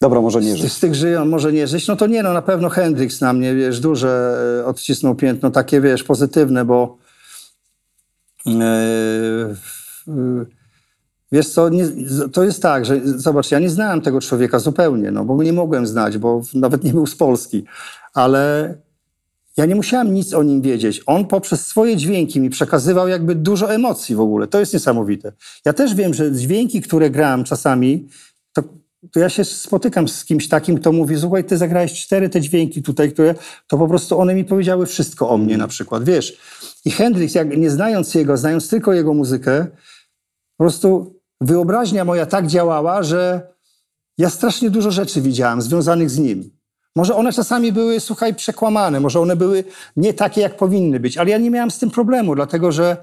[SPEAKER 2] Dobra, może nie
[SPEAKER 1] Z,
[SPEAKER 2] żyje.
[SPEAKER 1] z tych żyją, może nie żyć, no to nie, no na pewno Hendrix na mnie, wiesz, duże e, odcisnął piętno, takie, wiesz, pozytywne, bo e, e, wiesz co, nie, z- to jest tak, że zobacz, ja nie znałem tego człowieka zupełnie, no bo nie mogłem znać, bo nawet nie był z Polski, ale ja nie musiałem nic o nim wiedzieć. On poprzez swoje dźwięki mi przekazywał jakby dużo emocji w ogóle. To jest niesamowite. Ja też wiem, że dźwięki, które grałem czasami, to, to ja się spotykam z kimś takim, kto mówi, słuchaj, ty zagrałeś cztery te dźwięki tutaj, które, to po prostu one mi powiedziały wszystko o mnie na przykład, wiesz. I Hendrix, jak nie znając jego, znając tylko jego muzykę, po prostu wyobraźnia moja tak działała, że ja strasznie dużo rzeczy widziałem związanych z nim. Może one czasami były, słuchaj, przekłamane, może one były nie takie, jak powinny być, ale ja nie miałem z tym problemu, dlatego że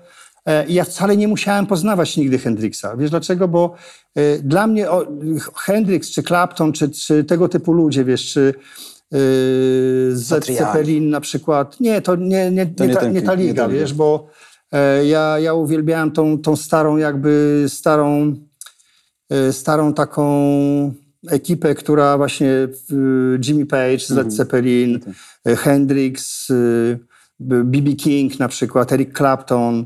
[SPEAKER 1] e, ja wcale nie musiałem poznawać nigdy Hendrixa. Wiesz dlaczego? Bo e, dla mnie o, Hendrix, czy Clapton, czy, czy tego typu ludzie, wiesz, czy Zed
[SPEAKER 2] Patriarch.
[SPEAKER 1] Zeppelin na przykład, nie, to nie, nie, nie,
[SPEAKER 2] nie
[SPEAKER 1] ta, nie ta
[SPEAKER 2] nie
[SPEAKER 1] liga,
[SPEAKER 2] ta liga.
[SPEAKER 1] wiesz, bo ja, ja uwielbiałem tą, tą starą jakby, starą, starą taką ekipę, która właśnie e, Jimmy Page, z
[SPEAKER 2] Mhm.
[SPEAKER 1] Led Zeppelin, e, Hendrix, e, B.B. King na przykład, Eric Clapton,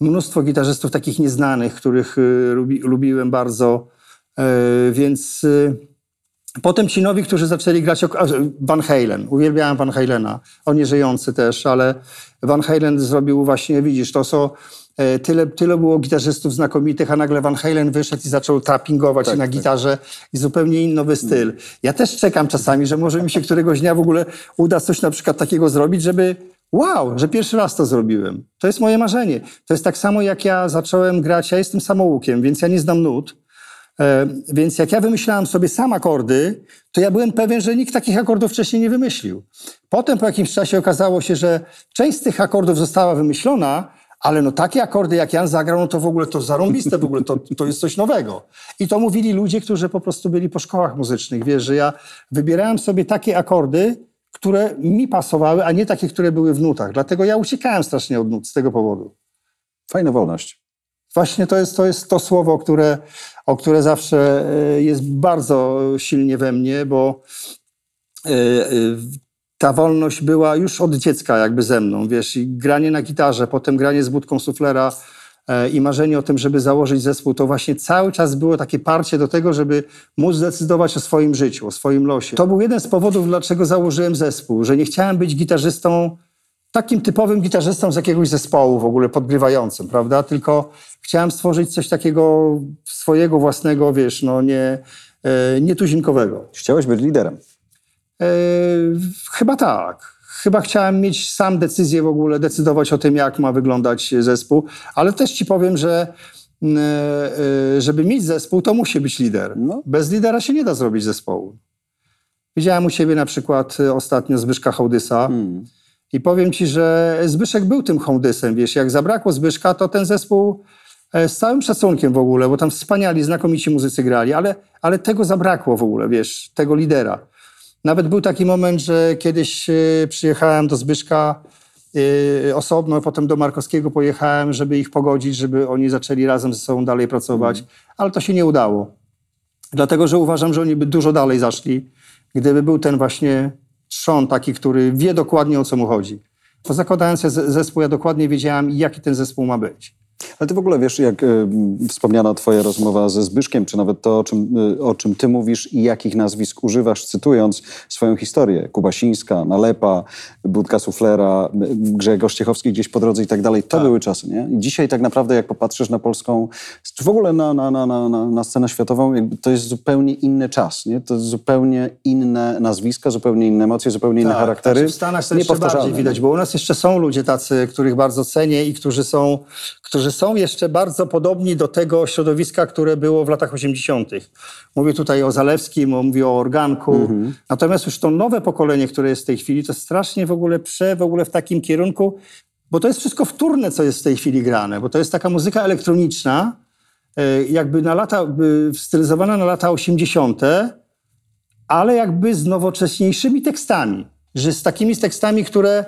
[SPEAKER 1] mnóstwo gitarzystów takich nieznanych, których lubi, lubiłem bardzo, więc potem ci nowi, którzy zaczęli grać, Van Halen, uwielbiałem Van Halena, on nie żyjący też, ale Van Halen zrobił właśnie, widzisz, to e, Tyle, tyle było gitarzystów znakomitych, a nagle Van Halen wyszedł i zaczął tappingować
[SPEAKER 2] Tak,
[SPEAKER 1] na
[SPEAKER 2] tak.
[SPEAKER 1] gitarze i zupełnie inny nowy styl. Ja też czekam czasami, że może mi się któregoś dnia w ogóle uda coś na przykład takiego zrobić, żeby wow, że pierwszy raz to zrobiłem. To jest moje marzenie. To jest tak samo jak ja zacząłem grać, ja jestem samoukiem, więc ja nie znam nut. E, Więc jak ja wymyślałem sobie sam akordy, to ja byłem pewien, że nikt takich akordów wcześniej nie wymyślił. Potem po jakimś czasie okazało się, że część z tych akordów została wymyślona, ale no takie akordy jak Jan zagrał, no to w ogóle to zarąbiste, w ogóle to, to jest coś nowego. I to mówili ludzie, którzy po prostu byli po szkołach muzycznych. Wiesz, że ja wybierałem sobie takie akordy, które mi pasowały, a nie takie, które były w nutach. Dlatego ja uciekałem strasznie od nut z tego powodu.
[SPEAKER 2] Fajna wolność.
[SPEAKER 1] Właśnie to jest to, jest to słowo, które, o które zawsze e, jest bardzo silnie we mnie, bo e, e, ta wolność była już od dziecka jakby ze mną, wiesz, i granie na gitarze, potem granie z budką suflera e, i marzenie o tym, żeby założyć zespół, to właśnie cały czas było takie parcie do tego, żeby móc decydować o swoim życiu, o swoim losie. To był jeden z powodów, dlaczego założyłem zespół, że nie chciałem być gitarzystą takim typowym gitarzystą z jakiegoś zespołu w ogóle podgrywającym, prawda? Tylko chciałem stworzyć coś takiego swojego własnego, wiesz, no nie, e, nietuzinkowego.
[SPEAKER 2] Chciałeś być liderem.
[SPEAKER 1] E, chyba tak. Chyba chciałem mieć sam decyzję w ogóle, decydować o tym, jak ma wyglądać zespół, ale też ci powiem, że mm, e, żeby mieć zespół, to musi być lider.
[SPEAKER 2] No.
[SPEAKER 1] Bez lidera się nie da zrobić zespołu. Widziałem u siebie na przykład e, ostatnio Zbyszka Hołdysa,
[SPEAKER 2] Hmm.
[SPEAKER 1] i powiem ci, że Zbyszek był tym hołdysem, wiesz, jak zabrakło Zbyszka, to ten zespół e, z całym szacunkiem w ogóle, bo tam wspaniali, znakomici muzycy grali, ale, ale tego zabrakło w ogóle, wiesz, tego lidera. Nawet był taki moment, że kiedyś e, przyjechałem do Zbyszka e, osobno, potem do Markowskiego pojechałem, żeby ich pogodzić, żeby oni zaczęli razem ze sobą dalej pracować, ale to się nie udało. Dlatego, że uważam, że oni by dużo dalej zaszli, gdyby był ten właśnie trzon taki, który wie dokładnie o co mu chodzi. Bo zakładając zespół, ja dokładnie wiedziałem, jaki ten zespół ma być.
[SPEAKER 2] Ale ty w ogóle wiesz, jak y, wspomniana twoja rozmowa ze Zbyszkiem, czy nawet to, o czym, y, o czym ty mówisz i jakich nazwisk używasz, cytując swoją historię. Kubasińska, Nalepa, Budka Suflera, y, Grzegorz Ciechowski gdzieś po drodze i tak dalej. To były czasy, nie? I dzisiaj tak naprawdę, jak popatrzysz na polską, czy w ogóle na, na, na, na, na- scenę światową, to jest zupełnie inny czas, nie? To zupełnie inne nazwiska, zupełnie inne emocje, zupełnie inne charaktery.
[SPEAKER 1] Znaczy w Stanach to jeszcze bardziej widać, bo u nas jeszcze są ludzie tacy, których bardzo cenię i którzy są, którzy są są jeszcze bardzo podobni do tego środowiska, które było w latach 80. Mówię tutaj o Zalewskim, mówię o Organku. Natomiast już to nowe pokolenie, które jest w tej chwili, to strasznie w ogóle prze w ogóle w takim kierunku, bo to jest wszystko wtórne, co jest w tej chwili grane, bo to jest taka muzyka elektroniczna, e, jakby na lata, stylizowana na lata 80., ale jakby z nowocześniejszymi tekstami. Że z takimi tekstami, które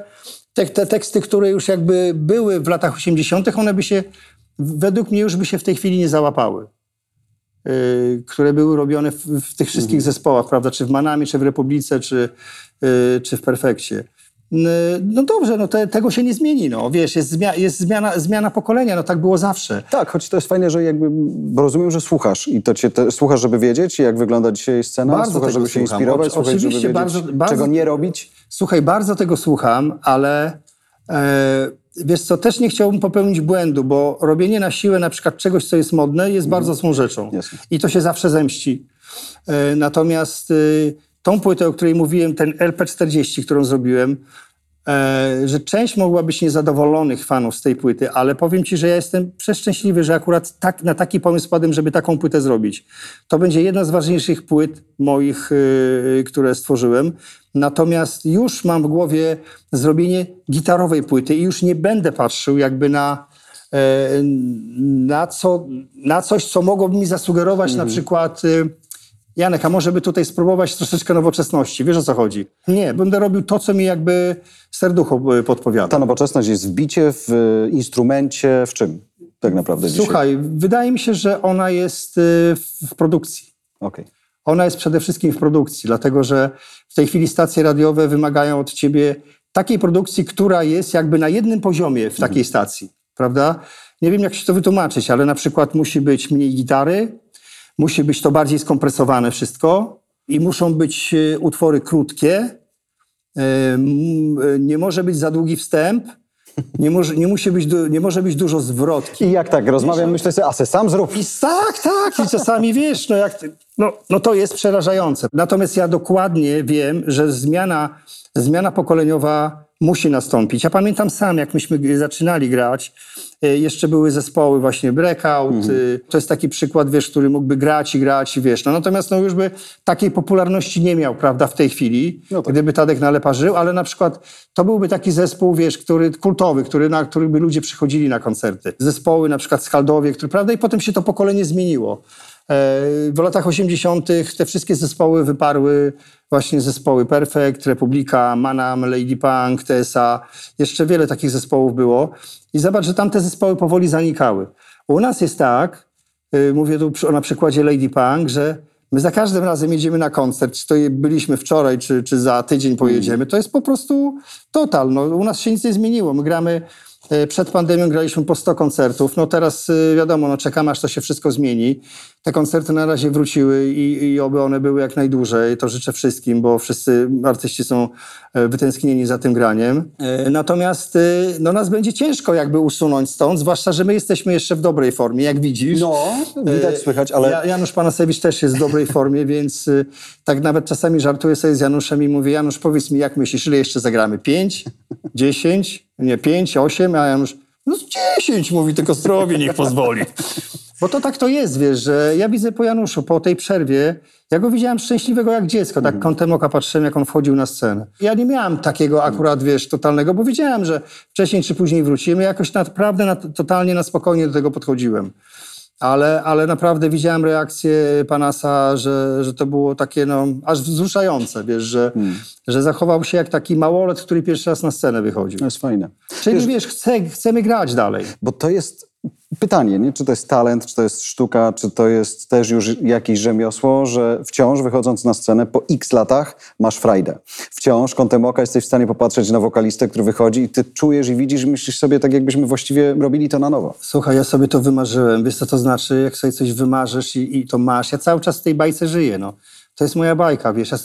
[SPEAKER 1] te, te teksty, które już jakby były w latach 80., one by się, według mnie już by się w tej chwili nie załapały. Yy, które były robione w, w tych wszystkich zespołach, prawda, czy w Manamie, czy w Republice, czy, yy, czy w Perfekcie. No dobrze, no te, tego się nie zmieni, no wiesz, jest, zmia, jest zmiana, zmiana pokolenia, no tak było zawsze.
[SPEAKER 2] Tak, choć to jest fajne, że jakby, bo rozumiem, że słuchasz i to cię te, słuchasz, żeby wiedzieć, jak wygląda dzisiaj scena,
[SPEAKER 1] Bardzo
[SPEAKER 2] słuchasz, żeby się
[SPEAKER 1] słucham.
[SPEAKER 2] inspirować,
[SPEAKER 1] Oczy-
[SPEAKER 2] słuchać, żeby wiedzieć,
[SPEAKER 1] bardzo- bardzo-
[SPEAKER 2] czego nie robić.
[SPEAKER 1] Słuchaj, bardzo tego słucham, ale e, wiesz co, też nie chciałbym popełnić błędu, bo robienie na siłę na przykład czegoś, co jest modne, jest bardzo złą rzeczą.
[SPEAKER 2] Jasne.
[SPEAKER 1] I to się zawsze zemści. E, natomiast e, tą płytę, o której mówiłem, ten LP40, którą zrobiłem, że część mogła być niezadowolonych fanów z tej płyty, ale powiem ci, że ja jestem przeszczęśliwy, że akurat tak, na taki pomysł padłem, żeby taką płytę zrobić. To będzie jedna z ważniejszych płyt moich, e, które stworzyłem. Natomiast już mam w głowie zrobienie gitarowej płyty i już nie będę patrzył jakby na, e, na, co, na coś, co mogłoby mi zasugerować na przykład... e, Janek, a może by tutaj spróbować troszeczkę nowoczesności? Wiesz o co chodzi? Nie, będę robił to, co mi jakby serducho y, podpowiada.
[SPEAKER 2] Ta nowoczesność jest w bicie, w y, instrumencie, w czym tak naprawdę dzisiaj?
[SPEAKER 1] Słuchaj, wydaje mi się, że ona jest y, w produkcji.
[SPEAKER 2] Okej.
[SPEAKER 1] Ona jest przede wszystkim w produkcji, dlatego że w tej chwili stacje radiowe wymagają od ciebie takiej produkcji, która jest jakby na jednym poziomie w takiej stacji, prawda? Nie wiem, jak się to wytłumaczyć, ale na przykład musi być mniej gitary, musi być to bardziej skompresowane wszystko i muszą być e, utwory krótkie, e, e, nie może być za długi wstęp, nie może, nie musi być, nie może być dużo zwrotki.
[SPEAKER 2] I jak tak rozmawiam, myślę sobie, a se sam zrób.
[SPEAKER 1] I tak, tak. I czasami wiesz, no, jak, no, no to jest przerażające. Natomiast ja dokładnie wiem, że zmiana, zmiana pokoleniowa musi nastąpić. Ja pamiętam sam, jak myśmy zaczynali grać, e, jeszcze były zespoły właśnie Breakout. e, To jest taki przykład, wiesz, który mógłby grać i grać i wiesz. No, natomiast no, już by takiej popularności nie miał, prawda, w tej chwili,
[SPEAKER 2] No tak.
[SPEAKER 1] gdyby Tadek Nalepa żył, ale na przykład to byłby taki zespół, wiesz, który kultowy, który, na który by ludzie przychodzili na koncerty. Zespoły na przykład Skaldowie, które, prawda, i potem się to pokolenie zmieniło. E, W latach 80. te wszystkie zespoły wyparły właśnie zespoły Perfect, Republika, Manam, Lady Punk, TSA. Jeszcze wiele takich zespołów było. I zobacz, że tamte zespoły powoli zanikały. U nas jest tak, y, mówię tu na przykładzie Lady Punk, że my za każdym razem jedziemy na koncert, czy to byliśmy wczoraj, czy, czy za tydzień pojedziemy, to jest po prostu total. No, u nas się nic nie zmieniło. My gramy, przed pandemią graliśmy po 100 koncertów, no teraz y, wiadomo, no czekamy aż to się wszystko zmieni. Te koncerty na razie wróciły i, i oby one były jak najdłużej. To życzę wszystkim, bo wszyscy artyści są e, wytęsknieni za tym graniem. E, Natomiast y, no, nas będzie ciężko jakby usunąć stąd, zwłaszcza, że my jesteśmy jeszcze w dobrej formie, jak widzisz.
[SPEAKER 2] No, widać,
[SPEAKER 1] E,
[SPEAKER 2] słychać, ale...
[SPEAKER 1] Ja, Janusz Panasewicz też jest w dobrej formie, więc y, tak nawet czasami żartuję sobie z Januszem i mówię, Janusz, powiedz mi, jak myślisz, ile jeszcze zagramy? Pięć? Dziesięć? Nie, pięć, osiem? A Janusz, no z dziesięć, mówi, tylko zdrowie niech pozwoli. Bo to tak to jest, wiesz, że ja widzę po Januszu, po tej przerwie, ja go widziałem szczęśliwego jak dziecko, tak kątem oka patrzyłem, jak on wchodził na scenę. Ja nie miałem takiego akurat, wiesz, totalnego, bo wiedziałem, że wcześniej czy później wrócimy. Jakoś naprawdę na, totalnie na spokojnie do tego podchodziłem. Ale, ale naprawdę widziałem reakcję Panasa, że, że to było takie no, aż wzruszające, wiesz, że, że zachował się jak taki małolet, który pierwszy raz na scenę wychodził.
[SPEAKER 2] To jest fajne.
[SPEAKER 1] Czyli wiesz, chce, chcemy grać dalej.
[SPEAKER 2] Bo to jest pytanie, nie? czy to jest talent, czy to jest sztuka, czy to jest też już jakieś rzemiosło, że wciąż wychodząc na scenę po x latach masz frajdę. Wciąż kątem oka jesteś w stanie popatrzeć na wokalistę, który wychodzi i ty czujesz i widzisz i myślisz sobie tak, jakbyśmy właściwie robili to na nowo.
[SPEAKER 1] Słuchaj, ja sobie to wymarzyłem. Wiesz, co to znaczy, jak sobie coś wymarzysz i, i to masz. Ja cały czas w tej bajce żyję, no. To jest moja bajka, wiesz. Ja,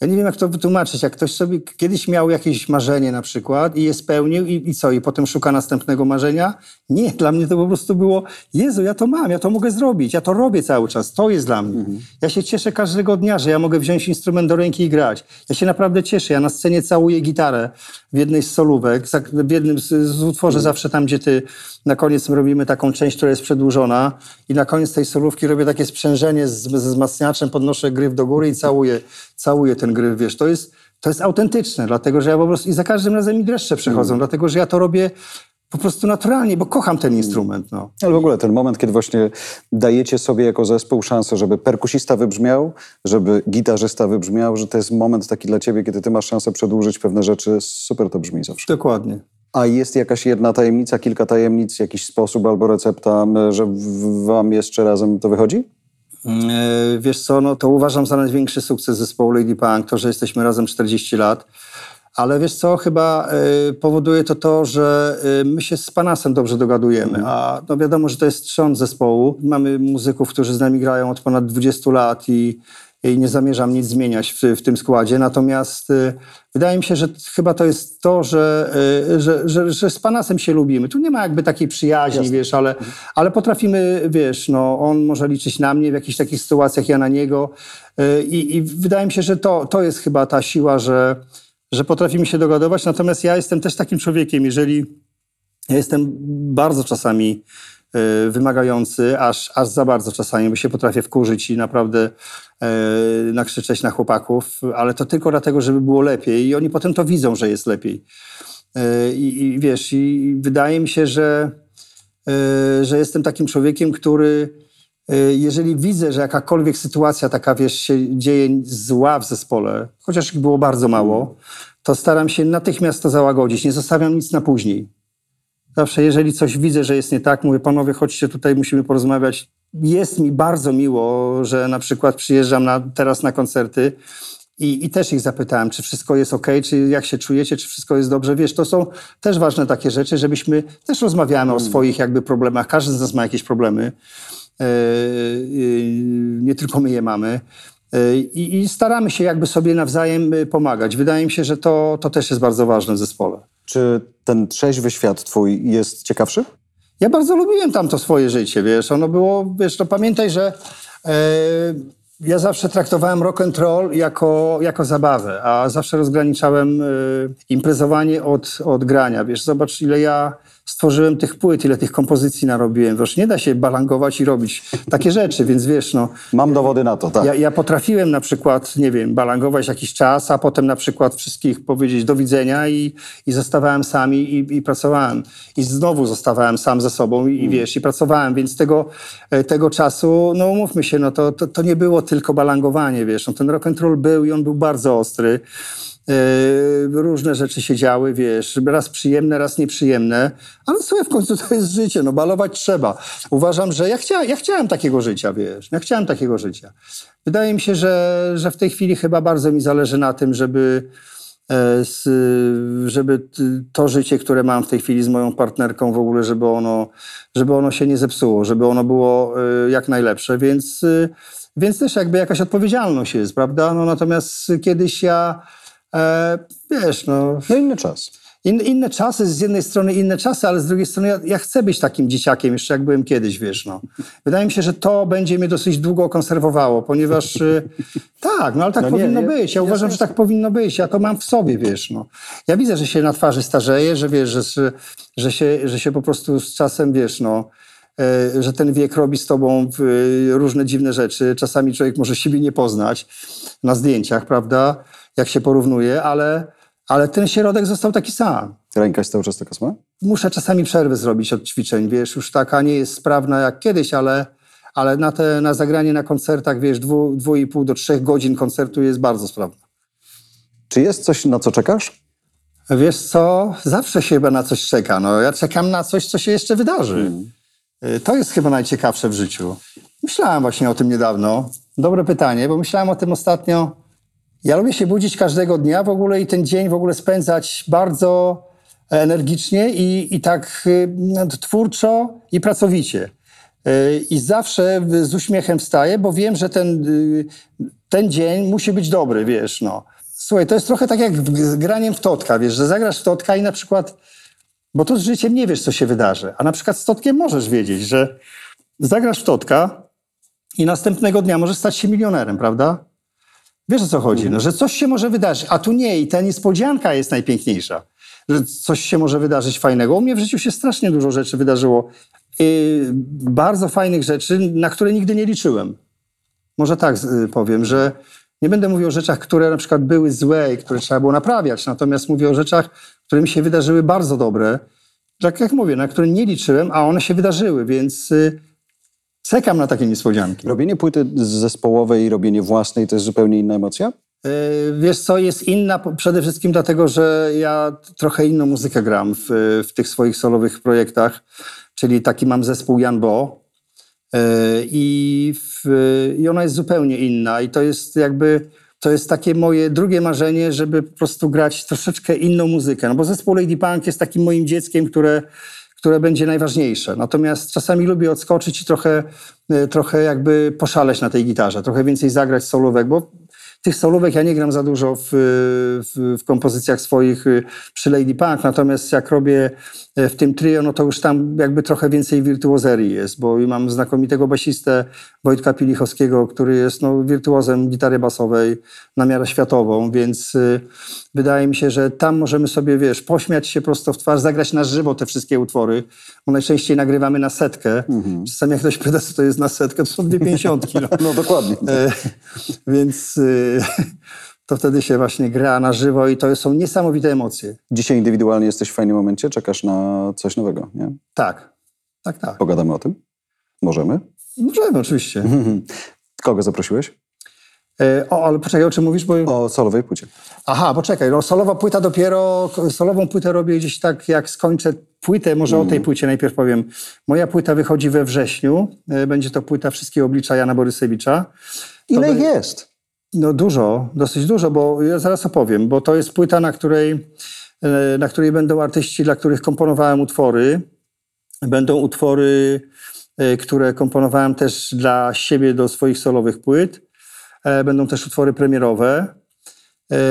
[SPEAKER 1] Ja nie wiem, jak to wytłumaczyć. Jak ktoś sobie kiedyś miał jakieś marzenie na przykład i je spełnił i, i co? I potem szuka następnego marzenia? Nie, dla mnie to po prostu było, Jezu, ja to mam, ja to mogę zrobić, ja to robię cały czas, to jest dla mnie. Mhm. Ja się cieszę każdego dnia, że ja mogę wziąć instrument do ręki i grać. Ja się naprawdę cieszę. Ja na scenie całuję gitarę w jednej z solówek, w jednym z, z utworzy mhm. zawsze tam, gdzie ty na koniec robimy taką część, która jest przedłużona i na koniec tej solówki robię takie sprzężenie z, ze wzmacniaczem, podnoszę gryf do góry i całuję, całuję ten gryf, wiesz, to jest, to jest autentyczne, dlatego że ja po prostu i za każdym razem mi dreszcze przechodzą, mm. dlatego że ja to robię po prostu naturalnie, bo kocham ten instrument. No.
[SPEAKER 2] Ale w ogóle ten moment, kiedy właśnie dajecie sobie jako zespół szansę, żeby perkusista wybrzmiał, żeby gitarzysta wybrzmiał, że to jest moment taki dla ciebie, kiedy ty masz szansę przedłużyć pewne rzeczy, super to brzmi zawsze.
[SPEAKER 1] Dokładnie.
[SPEAKER 2] A jest jakaś jedna tajemnica, kilka tajemnic, jakiś sposób albo recepta, że wam jeszcze razem to wychodzi?
[SPEAKER 1] Mm, e, wiesz co, no to uważam za największy sukces zespołu Lady Punk, to, że jesteśmy razem 40 lat. Ale wiesz co, chyba y, powoduje to to, że y, my się z Panasem dobrze dogadujemy, a no wiadomo, że to jest trzon zespołu. Mamy muzyków, którzy z nami grają od ponad 20 lat i i nie zamierzam nic zmieniać w, w tym składzie. Natomiast y, wydaje mi się, że chyba to jest to, że, y, że, że, że, z Panasem się lubimy. Tu nie ma jakby takiej przyjaźni, Jasne. wiesz, ale, ale potrafimy, wiesz, no, on może liczyć na mnie w jakichś takich sytuacjach, ja na niego. Y, I, wydaje mi się, że to, to jest chyba ta siła, że, że potrafimy się dogadować. Natomiast ja jestem też takim człowiekiem, jeżeli ja jestem bardzo czasami wymagający, aż, aż za bardzo czasami, bo się potrafię wkurzyć i naprawdę y, nakrzyczeć na chłopaków, ale to tylko dlatego, żeby było lepiej i oni potem to widzą, że jest lepiej. Y, I, i wiesz, i wydaje mi się, że, że jestem takim człowiekiem, który jeżeli widzę, że jakakolwiek sytuacja taka, wiesz, się dzieje zła w zespole, chociaż ich było bardzo mało, to staram się natychmiast to załagodzić. Nie zostawiam nic na później. Zawsze, jeżeli coś widzę, że jest nie tak, mówię, panowie, chodźcie tutaj, musimy porozmawiać. Jest mi bardzo miło, że na przykład przyjeżdżam na, teraz na koncerty i, i też ich zapytałem, czy wszystko jest ok, czy jak się czujecie, czy wszystko jest dobrze. Wiesz, to są też ważne takie rzeczy, żebyśmy też rozmawiamy o mm. swoich jakby problemach. Każdy z nas ma jakieś problemy. Yy, yy, nie tylko my je mamy. Yy, I, staramy się jakby sobie nawzajem pomagać. Wydaje mi się, że to, to też jest bardzo ważne w zespole.
[SPEAKER 2] Czy ten trzeźwy świat twój jest ciekawszy?
[SPEAKER 1] Ja bardzo lubiłem tam to swoje życie, wiesz. Ono było, wiesz, no pamiętaj, że e, ja zawsze traktowałem rock and roll jako, jako zabawę, a zawsze rozgraniczałem e, imprezowanie od, od grania. Wiesz, zobacz ile ja stworzyłem tych płyt, ile tych kompozycji narobiłem. Wiesz, nie da się balangować i robić takie rzeczy, więc wiesz, no...
[SPEAKER 2] Mam dowody na to, tak.
[SPEAKER 1] Ja, ja potrafiłem na przykład, nie wiem, balangować jakiś czas, a potem na przykład wszystkich powiedzieć do widzenia i, i zostawałem sam i, i pracowałem. I znowu zostawałem sam ze sobą i, mm. wiesz, i pracowałem, więc tego, e, tego czasu, no umówmy się, no to, to, to nie było tylko balangowanie, wiesz, no ten rock and roll był i on był bardzo ostry. Yy, różne rzeczy się działy, wiesz, raz przyjemne, raz nieprzyjemne, ale słuchaj, w końcu to jest życie, no balować trzeba. Uważam, że ja, chcia, ja chciałem takiego życia, wiesz, ja chciałem takiego życia. Wydaje mi się, że, że w tej chwili chyba bardzo mi zależy na tym, żeby, e, żeby to życie, które mam w tej chwili z moją partnerką w ogóle, żeby ono, żeby ono się nie zepsuło, żeby ono było e, jak najlepsze, więc, e, więc też jakby jakaś odpowiedzialność jest, prawda? No natomiast kiedyś ja wiesz, no...
[SPEAKER 2] No inny czas.
[SPEAKER 1] In, inne czasy, z jednej strony inne czasy, ale z drugiej strony ja, ja, chcę być takim dzieciakiem, jeszcze jak byłem kiedyś, wiesz, no. Wydaje mi się, że to będzie mnie dosyć długo konserwowało, ponieważ y, tak, no ale tak no powinno nie, być. Ja uważam, że tak powinno być. Ja to mam w sobie, wiesz, no. Ja widzę, że się na twarzy starzeje, że wiesz, że, że, się, że się po prostu z czasem, wiesz, no, e, że ten wiek robi z tobą różne dziwne rzeczy. Czasami człowiek może siebie nie poznać na zdjęciach, prawda? jak się porównuje, ale, ale ten środek został taki sam.
[SPEAKER 2] Ręka jest cały czas taka sama?
[SPEAKER 1] Muszę czasami przerwy zrobić od ćwiczeń, wiesz, już taka nie jest sprawna jak kiedyś, ale, ale na, te, na zagranie na koncertach, wiesz, dwu, dwu i pół do trzech godzin koncertu jest bardzo sprawna.
[SPEAKER 2] Czy jest coś, na co czekasz?
[SPEAKER 1] Wiesz co, zawsze się chyba na coś czeka. No, ja czekam na coś, co się jeszcze wydarzy. Hmm. To jest chyba najciekawsze w życiu. Myślałem właśnie o tym niedawno. Dobre pytanie, bo myślałem o tym ostatnio ja lubię się budzić każdego dnia w ogóle i ten dzień w ogóle spędzać bardzo energicznie i, i tak y, twórczo i pracowicie. Y, I zawsze z uśmiechem wstaję, bo wiem, że ten, y, ten dzień musi być dobry, wiesz, no. Słuchaj, to jest trochę tak jak z graniem w totka, wiesz, że zagrasz w totka i na przykład, bo tu z życiem nie wiesz, co się wydarzy, a na przykład z totkiem możesz wiedzieć, że zagrasz w totka i następnego dnia możesz stać się milionerem, prawda? Wiesz o co chodzi, no, że coś się może wydarzyć, a tu nie i ta niespodzianka jest najpiękniejsza, że coś się może wydarzyć fajnego. U mnie w życiu się strasznie dużo rzeczy wydarzyło, yy, bardzo fajnych rzeczy, na które nigdy nie liczyłem. Może tak y, powiem, że nie będę mówił o rzeczach, które na przykład były złe i które trzeba było naprawiać, natomiast mówię o rzeczach, które mi się wydarzyły bardzo dobre, tak jak mówię, na które nie liczyłem, a one się wydarzyły, więc y, czekam na takie niespodzianki.
[SPEAKER 2] Robienie płyty zespołowej i robienie własnej to jest zupełnie inna emocja?
[SPEAKER 1] Yy, Wiesz co, jest inna przede wszystkim dlatego, że ja trochę inną muzykę gram w, w tych swoich solowych projektach, czyli taki mam zespół Jan Bo yy, i, w, i ona jest zupełnie inna i to jest jakby, to jest takie moje drugie marzenie, żeby po prostu grać troszeczkę inną muzykę, no bo zespół Lady Punk jest takim moim dzieckiem, które które będzie najważniejsze. Natomiast czasami lubię odskoczyć i trochę, yy, trochę jakby poszaleć na tej gitarze, trochę więcej zagrać solówek, bo tych solówek ja nie gram za dużo w, w, w kompozycjach swoich y, przy Lady Punk, natomiast jak robię e, w tym trio, no to już tam jakby trochę więcej wirtuozerii jest, bo i mam znakomitego basistę Wojtka Pilichowskiego, który jest no, wirtuozem gitary basowej na miarę światową, więc y, wydaje mi się, że tam możemy sobie, wiesz, pośmiać się prosto w twarz, zagrać na żywo te wszystkie utwory, bo najczęściej nagrywamy na setkę. Czasami jak ktoś pyta, co to jest na setkę, to są dwie pięćdziesiątki. No.
[SPEAKER 2] No dokładnie.
[SPEAKER 1] E, Więc y, to wtedy się właśnie gra na żywo i to są niesamowite emocje.
[SPEAKER 2] Dzisiaj indywidualnie jesteś w fajnym momencie, czekasz na coś nowego, nie?
[SPEAKER 1] Tak, tak, tak.
[SPEAKER 2] Pogadamy o tym? Możemy?
[SPEAKER 1] Możemy oczywiście.
[SPEAKER 2] Kogo zaprosiłeś?
[SPEAKER 1] E, O, ale poczekaj, o czym mówisz? Bo...
[SPEAKER 2] O solowej płycie.
[SPEAKER 1] Aha, poczekaj, no solowa płyta dopiero, solową płytę robię gdzieś tak, jak skończę płytę, może o tej płycie najpierw powiem. Moja płyta wychodzi we wrześniu, E, będzie to płyta Wszystkie oblicza Jana Borysewicza.
[SPEAKER 2] Ile
[SPEAKER 1] To
[SPEAKER 2] ich jest?
[SPEAKER 1] No dużo, dosyć dużo, bo ja zaraz opowiem, bo to jest płyta, na której, e, na której będą artyści, dla których komponowałem utwory. Będą utwory, e, które komponowałem też dla siebie do swoich solowych płyt. E, Będą też utwory premierowe.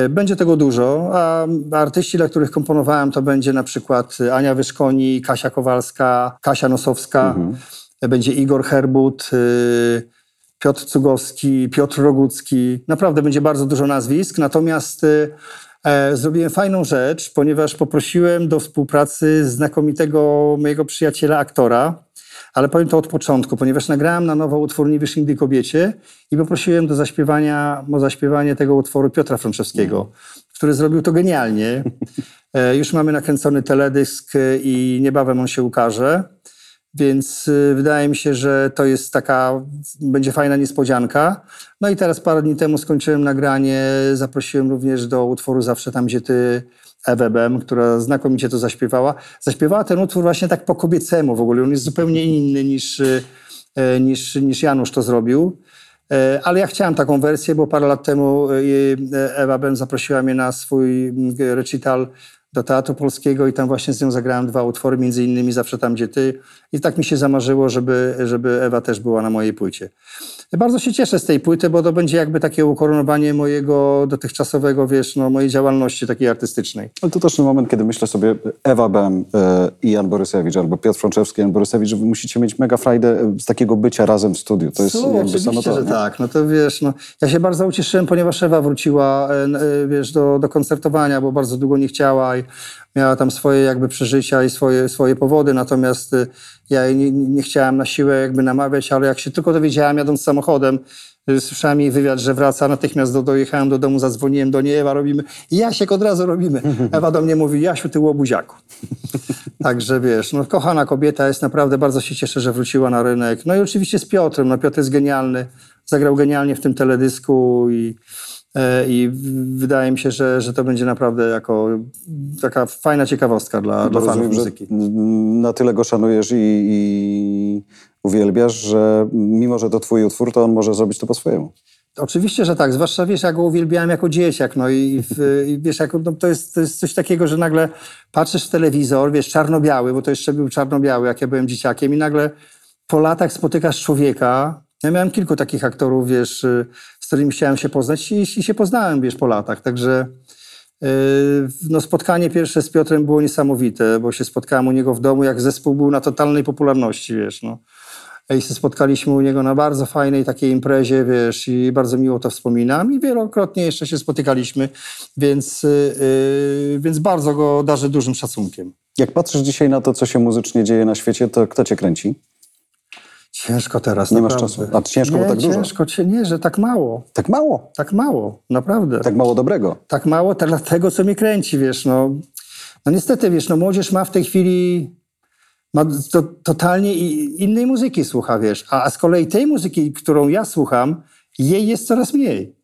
[SPEAKER 1] Będzie tego dużo, a artyści, dla których komponowałem, to będzie na przykład Ania Wyszkoni, Kasia Kowalska, Kasia Nosowska, będzie Igor Herbut, y, Piotr Cugowski, Piotr Rogucki. Naprawdę będzie bardzo dużo nazwisk, natomiast y, e, zrobiłem fajną rzecz, ponieważ poprosiłem do współpracy znakomitego mojego przyjaciela, aktora, ale powiem to od początku, ponieważ nagrałem na nowo utwór Nie wiesz nigdy kobiecie i poprosiłem do zaśpiewania, o zaśpiewanie tego utworu Piotra Franczewskiego, który zrobił to genialnie. E, Już mamy nakręcony teledysk e, i niebawem on się ukaże. Więc y, wydaje mi się, że to jest taka, będzie fajna niespodzianka. No i teraz parę dni temu skończyłem nagranie, zaprosiłem również do utworu Zawsze tam, gdzie ty, Ewę Bem, która znakomicie to zaśpiewała. Zaśpiewała ten utwór właśnie tak po kobiecemu w ogóle, on jest zupełnie inny niż, y, e, niż, niż Janusz to zrobił. E, Ale ja chciałem taką wersję, bo parę lat temu y, Ewa Bem zaprosiła mnie na swój mm, recital do Teatru Polskiego i tam właśnie z nią zagrałem dwa utwory, między innymi Zawsze tam, gdzie ty. I tak mi się zamarzyło, żeby, żeby Ewa też była na mojej płycie. Bardzo się cieszę z tej płyty, bo to będzie jakby takie ukoronowanie mojego dotychczasowego, wiesz, no, mojej działalności takiej artystycznej.
[SPEAKER 2] Ale to też ten moment, kiedy myślę sobie Ewa Bem e, i Jan Borysewicz, albo Piotr Frączewski i Jan Borysewicz, że wy musicie mieć mega frajdę e, z takiego bycia razem w studiu. To jest
[SPEAKER 1] No,
[SPEAKER 2] jakby
[SPEAKER 1] oczywiście,
[SPEAKER 2] samo to.
[SPEAKER 1] że
[SPEAKER 2] nie?
[SPEAKER 1] tak. No to wiesz, no, ja się bardzo ucieszyłem, ponieważ Ewa wróciła, e, wiesz, do, do koncertowania, bo bardzo długo nie chciała i miała tam swoje jakby przeżycia i swoje, swoje powody, natomiast e, ja jej nie, nie chciałem na siłę jakby namawiać, ale jak się tylko dowiedziałem jadąc samochodem, e, słyszałem jej wywiad, że wraca, natychmiast do, dojechałem do domu, zadzwoniłem do niej, Ewa robimy, Jasiek od razu robimy. Ewa do mnie mówi, Jasiu, ty łobuziaku. Także wiesz, no kochana kobieta jest naprawdę, bardzo się cieszę, że wróciła na rynek. No i oczywiście z Piotrem, no Piotr jest genialny, zagrał genialnie w tym teledysku i, i w- wydaje mi się, że, że to będzie naprawdę jako taka fajna ciekawostka dla, dla fanów
[SPEAKER 2] Rozumiem, że
[SPEAKER 1] muzyki.
[SPEAKER 2] na tyle go szanujesz i, i uwielbiasz, że mimo, że to twój utwór, to on może zrobić to po swojemu.
[SPEAKER 1] Oczywiście, że tak. Zwłaszcza wiesz, ja go uwielbiałem jako dzieciak. No i, i wiesz, jako, no, to, jest, to jest coś takiego, że nagle patrzysz w telewizor, wiesz, czarno-biały, bo to jeszcze był czarno-biały, jak ja byłem dzieciakiem, i nagle po latach spotykasz człowieka. Ja miałem kilku takich aktorów, wiesz, y, którymi chciałem się poznać i, i się poznałem, wiesz, po latach. Także y, no, spotkanie pierwsze z Piotrem było niesamowite, bo się spotkałem u niego w domu, jak zespół był na totalnej popularności, wiesz, no. I się spotkaliśmy u niego na bardzo fajnej takiej imprezie, wiesz, i bardzo miło to wspominam. I wielokrotnie jeszcze się spotykaliśmy, więc, yy, więc bardzo go darzę dużym szacunkiem.
[SPEAKER 2] Jak patrzysz dzisiaj na to, co się muzycznie dzieje na świecie, to kto cię kręci?
[SPEAKER 1] Ciężko teraz,
[SPEAKER 2] Nie masz
[SPEAKER 1] naprawdę.
[SPEAKER 2] czasu. A ciężko, bo
[SPEAKER 1] nie,
[SPEAKER 2] tak dużo.
[SPEAKER 1] ciężko, cię nie, że tak mało.
[SPEAKER 2] Tak mało.
[SPEAKER 1] Tak mało, naprawdę.
[SPEAKER 2] Tak mało dobrego.
[SPEAKER 1] tak mało to dlatego, co mnie kręci, wiesz, no. No niestety, wiesz, no młodzież ma w tej chwili, ma to, totalnie innej muzyki słucha, wiesz, a, a z kolei tej muzyki, którą ja słucham, jej jest coraz mniej.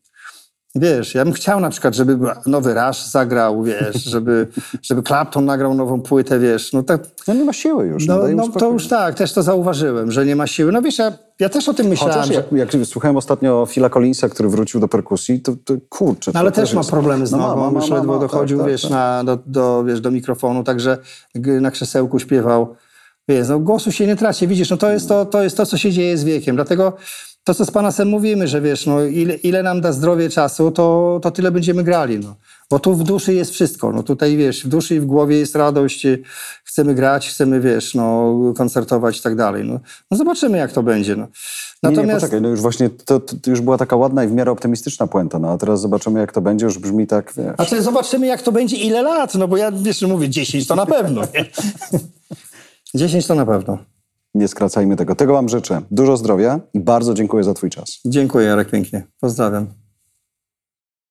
[SPEAKER 1] Wiesz, ja bym chciał na przykład, żeby nowy Rush zagrał, wiesz, żeby, żeby Clapton nagrał nową płytę, wiesz, no tak,
[SPEAKER 2] No nie ma siły już.
[SPEAKER 1] no, no
[SPEAKER 2] spokój.
[SPEAKER 1] to już tak, też to zauważyłem, że nie ma siły. No wiesz, ja, ja też o tym myślałem,
[SPEAKER 2] Chociaż
[SPEAKER 1] że...
[SPEAKER 2] jak, jak słuchałem ostatnio Phila Collinsa, który wrócił do perkusji, to, to kurczę.
[SPEAKER 1] No, ale też ma
[SPEAKER 2] jest-
[SPEAKER 1] problemy z
[SPEAKER 2] No
[SPEAKER 1] nogą,
[SPEAKER 2] ma, ma,
[SPEAKER 1] już ledwo dochodził,
[SPEAKER 2] tak,
[SPEAKER 1] wiesz,
[SPEAKER 2] tak.
[SPEAKER 1] Na, do, do, wiesz, do mikrofonu, także na krzesełku śpiewał. Wiesz, no, głosu się nie traci, widzisz, no to jest to, to jest to, co się dzieje z wiekiem, dlatego to, co z Panasem mówimy, że wiesz, no ile, ile nam da zdrowie czasu, to, to tyle będziemy grali, no. Bo tu w duszy jest wszystko, no tutaj, wiesz, w duszy i w głowie jest radość, y, chcemy grać, chcemy, wiesz, no, koncertować i tak dalej, no. no zobaczymy, jak to będzie, no.
[SPEAKER 2] Nie, nie, poczekaj, no już właśnie to, to, już była taka ładna i w miarę optymistyczna puenta, no a teraz zobaczymy jak to będzie, już brzmi tak, wiesz.
[SPEAKER 1] Znaczy zobaczymy, jak to będzie, ile lat, no bo ja, wiesz, mówię 10 to na pewno, nie? 10 to na pewno.
[SPEAKER 2] Nie skracajmy tego. Tego wam życzę. Dużo zdrowia i bardzo dziękuję za twój czas.
[SPEAKER 1] Dziękuję, Jarek, pięknie. Pozdrawiam.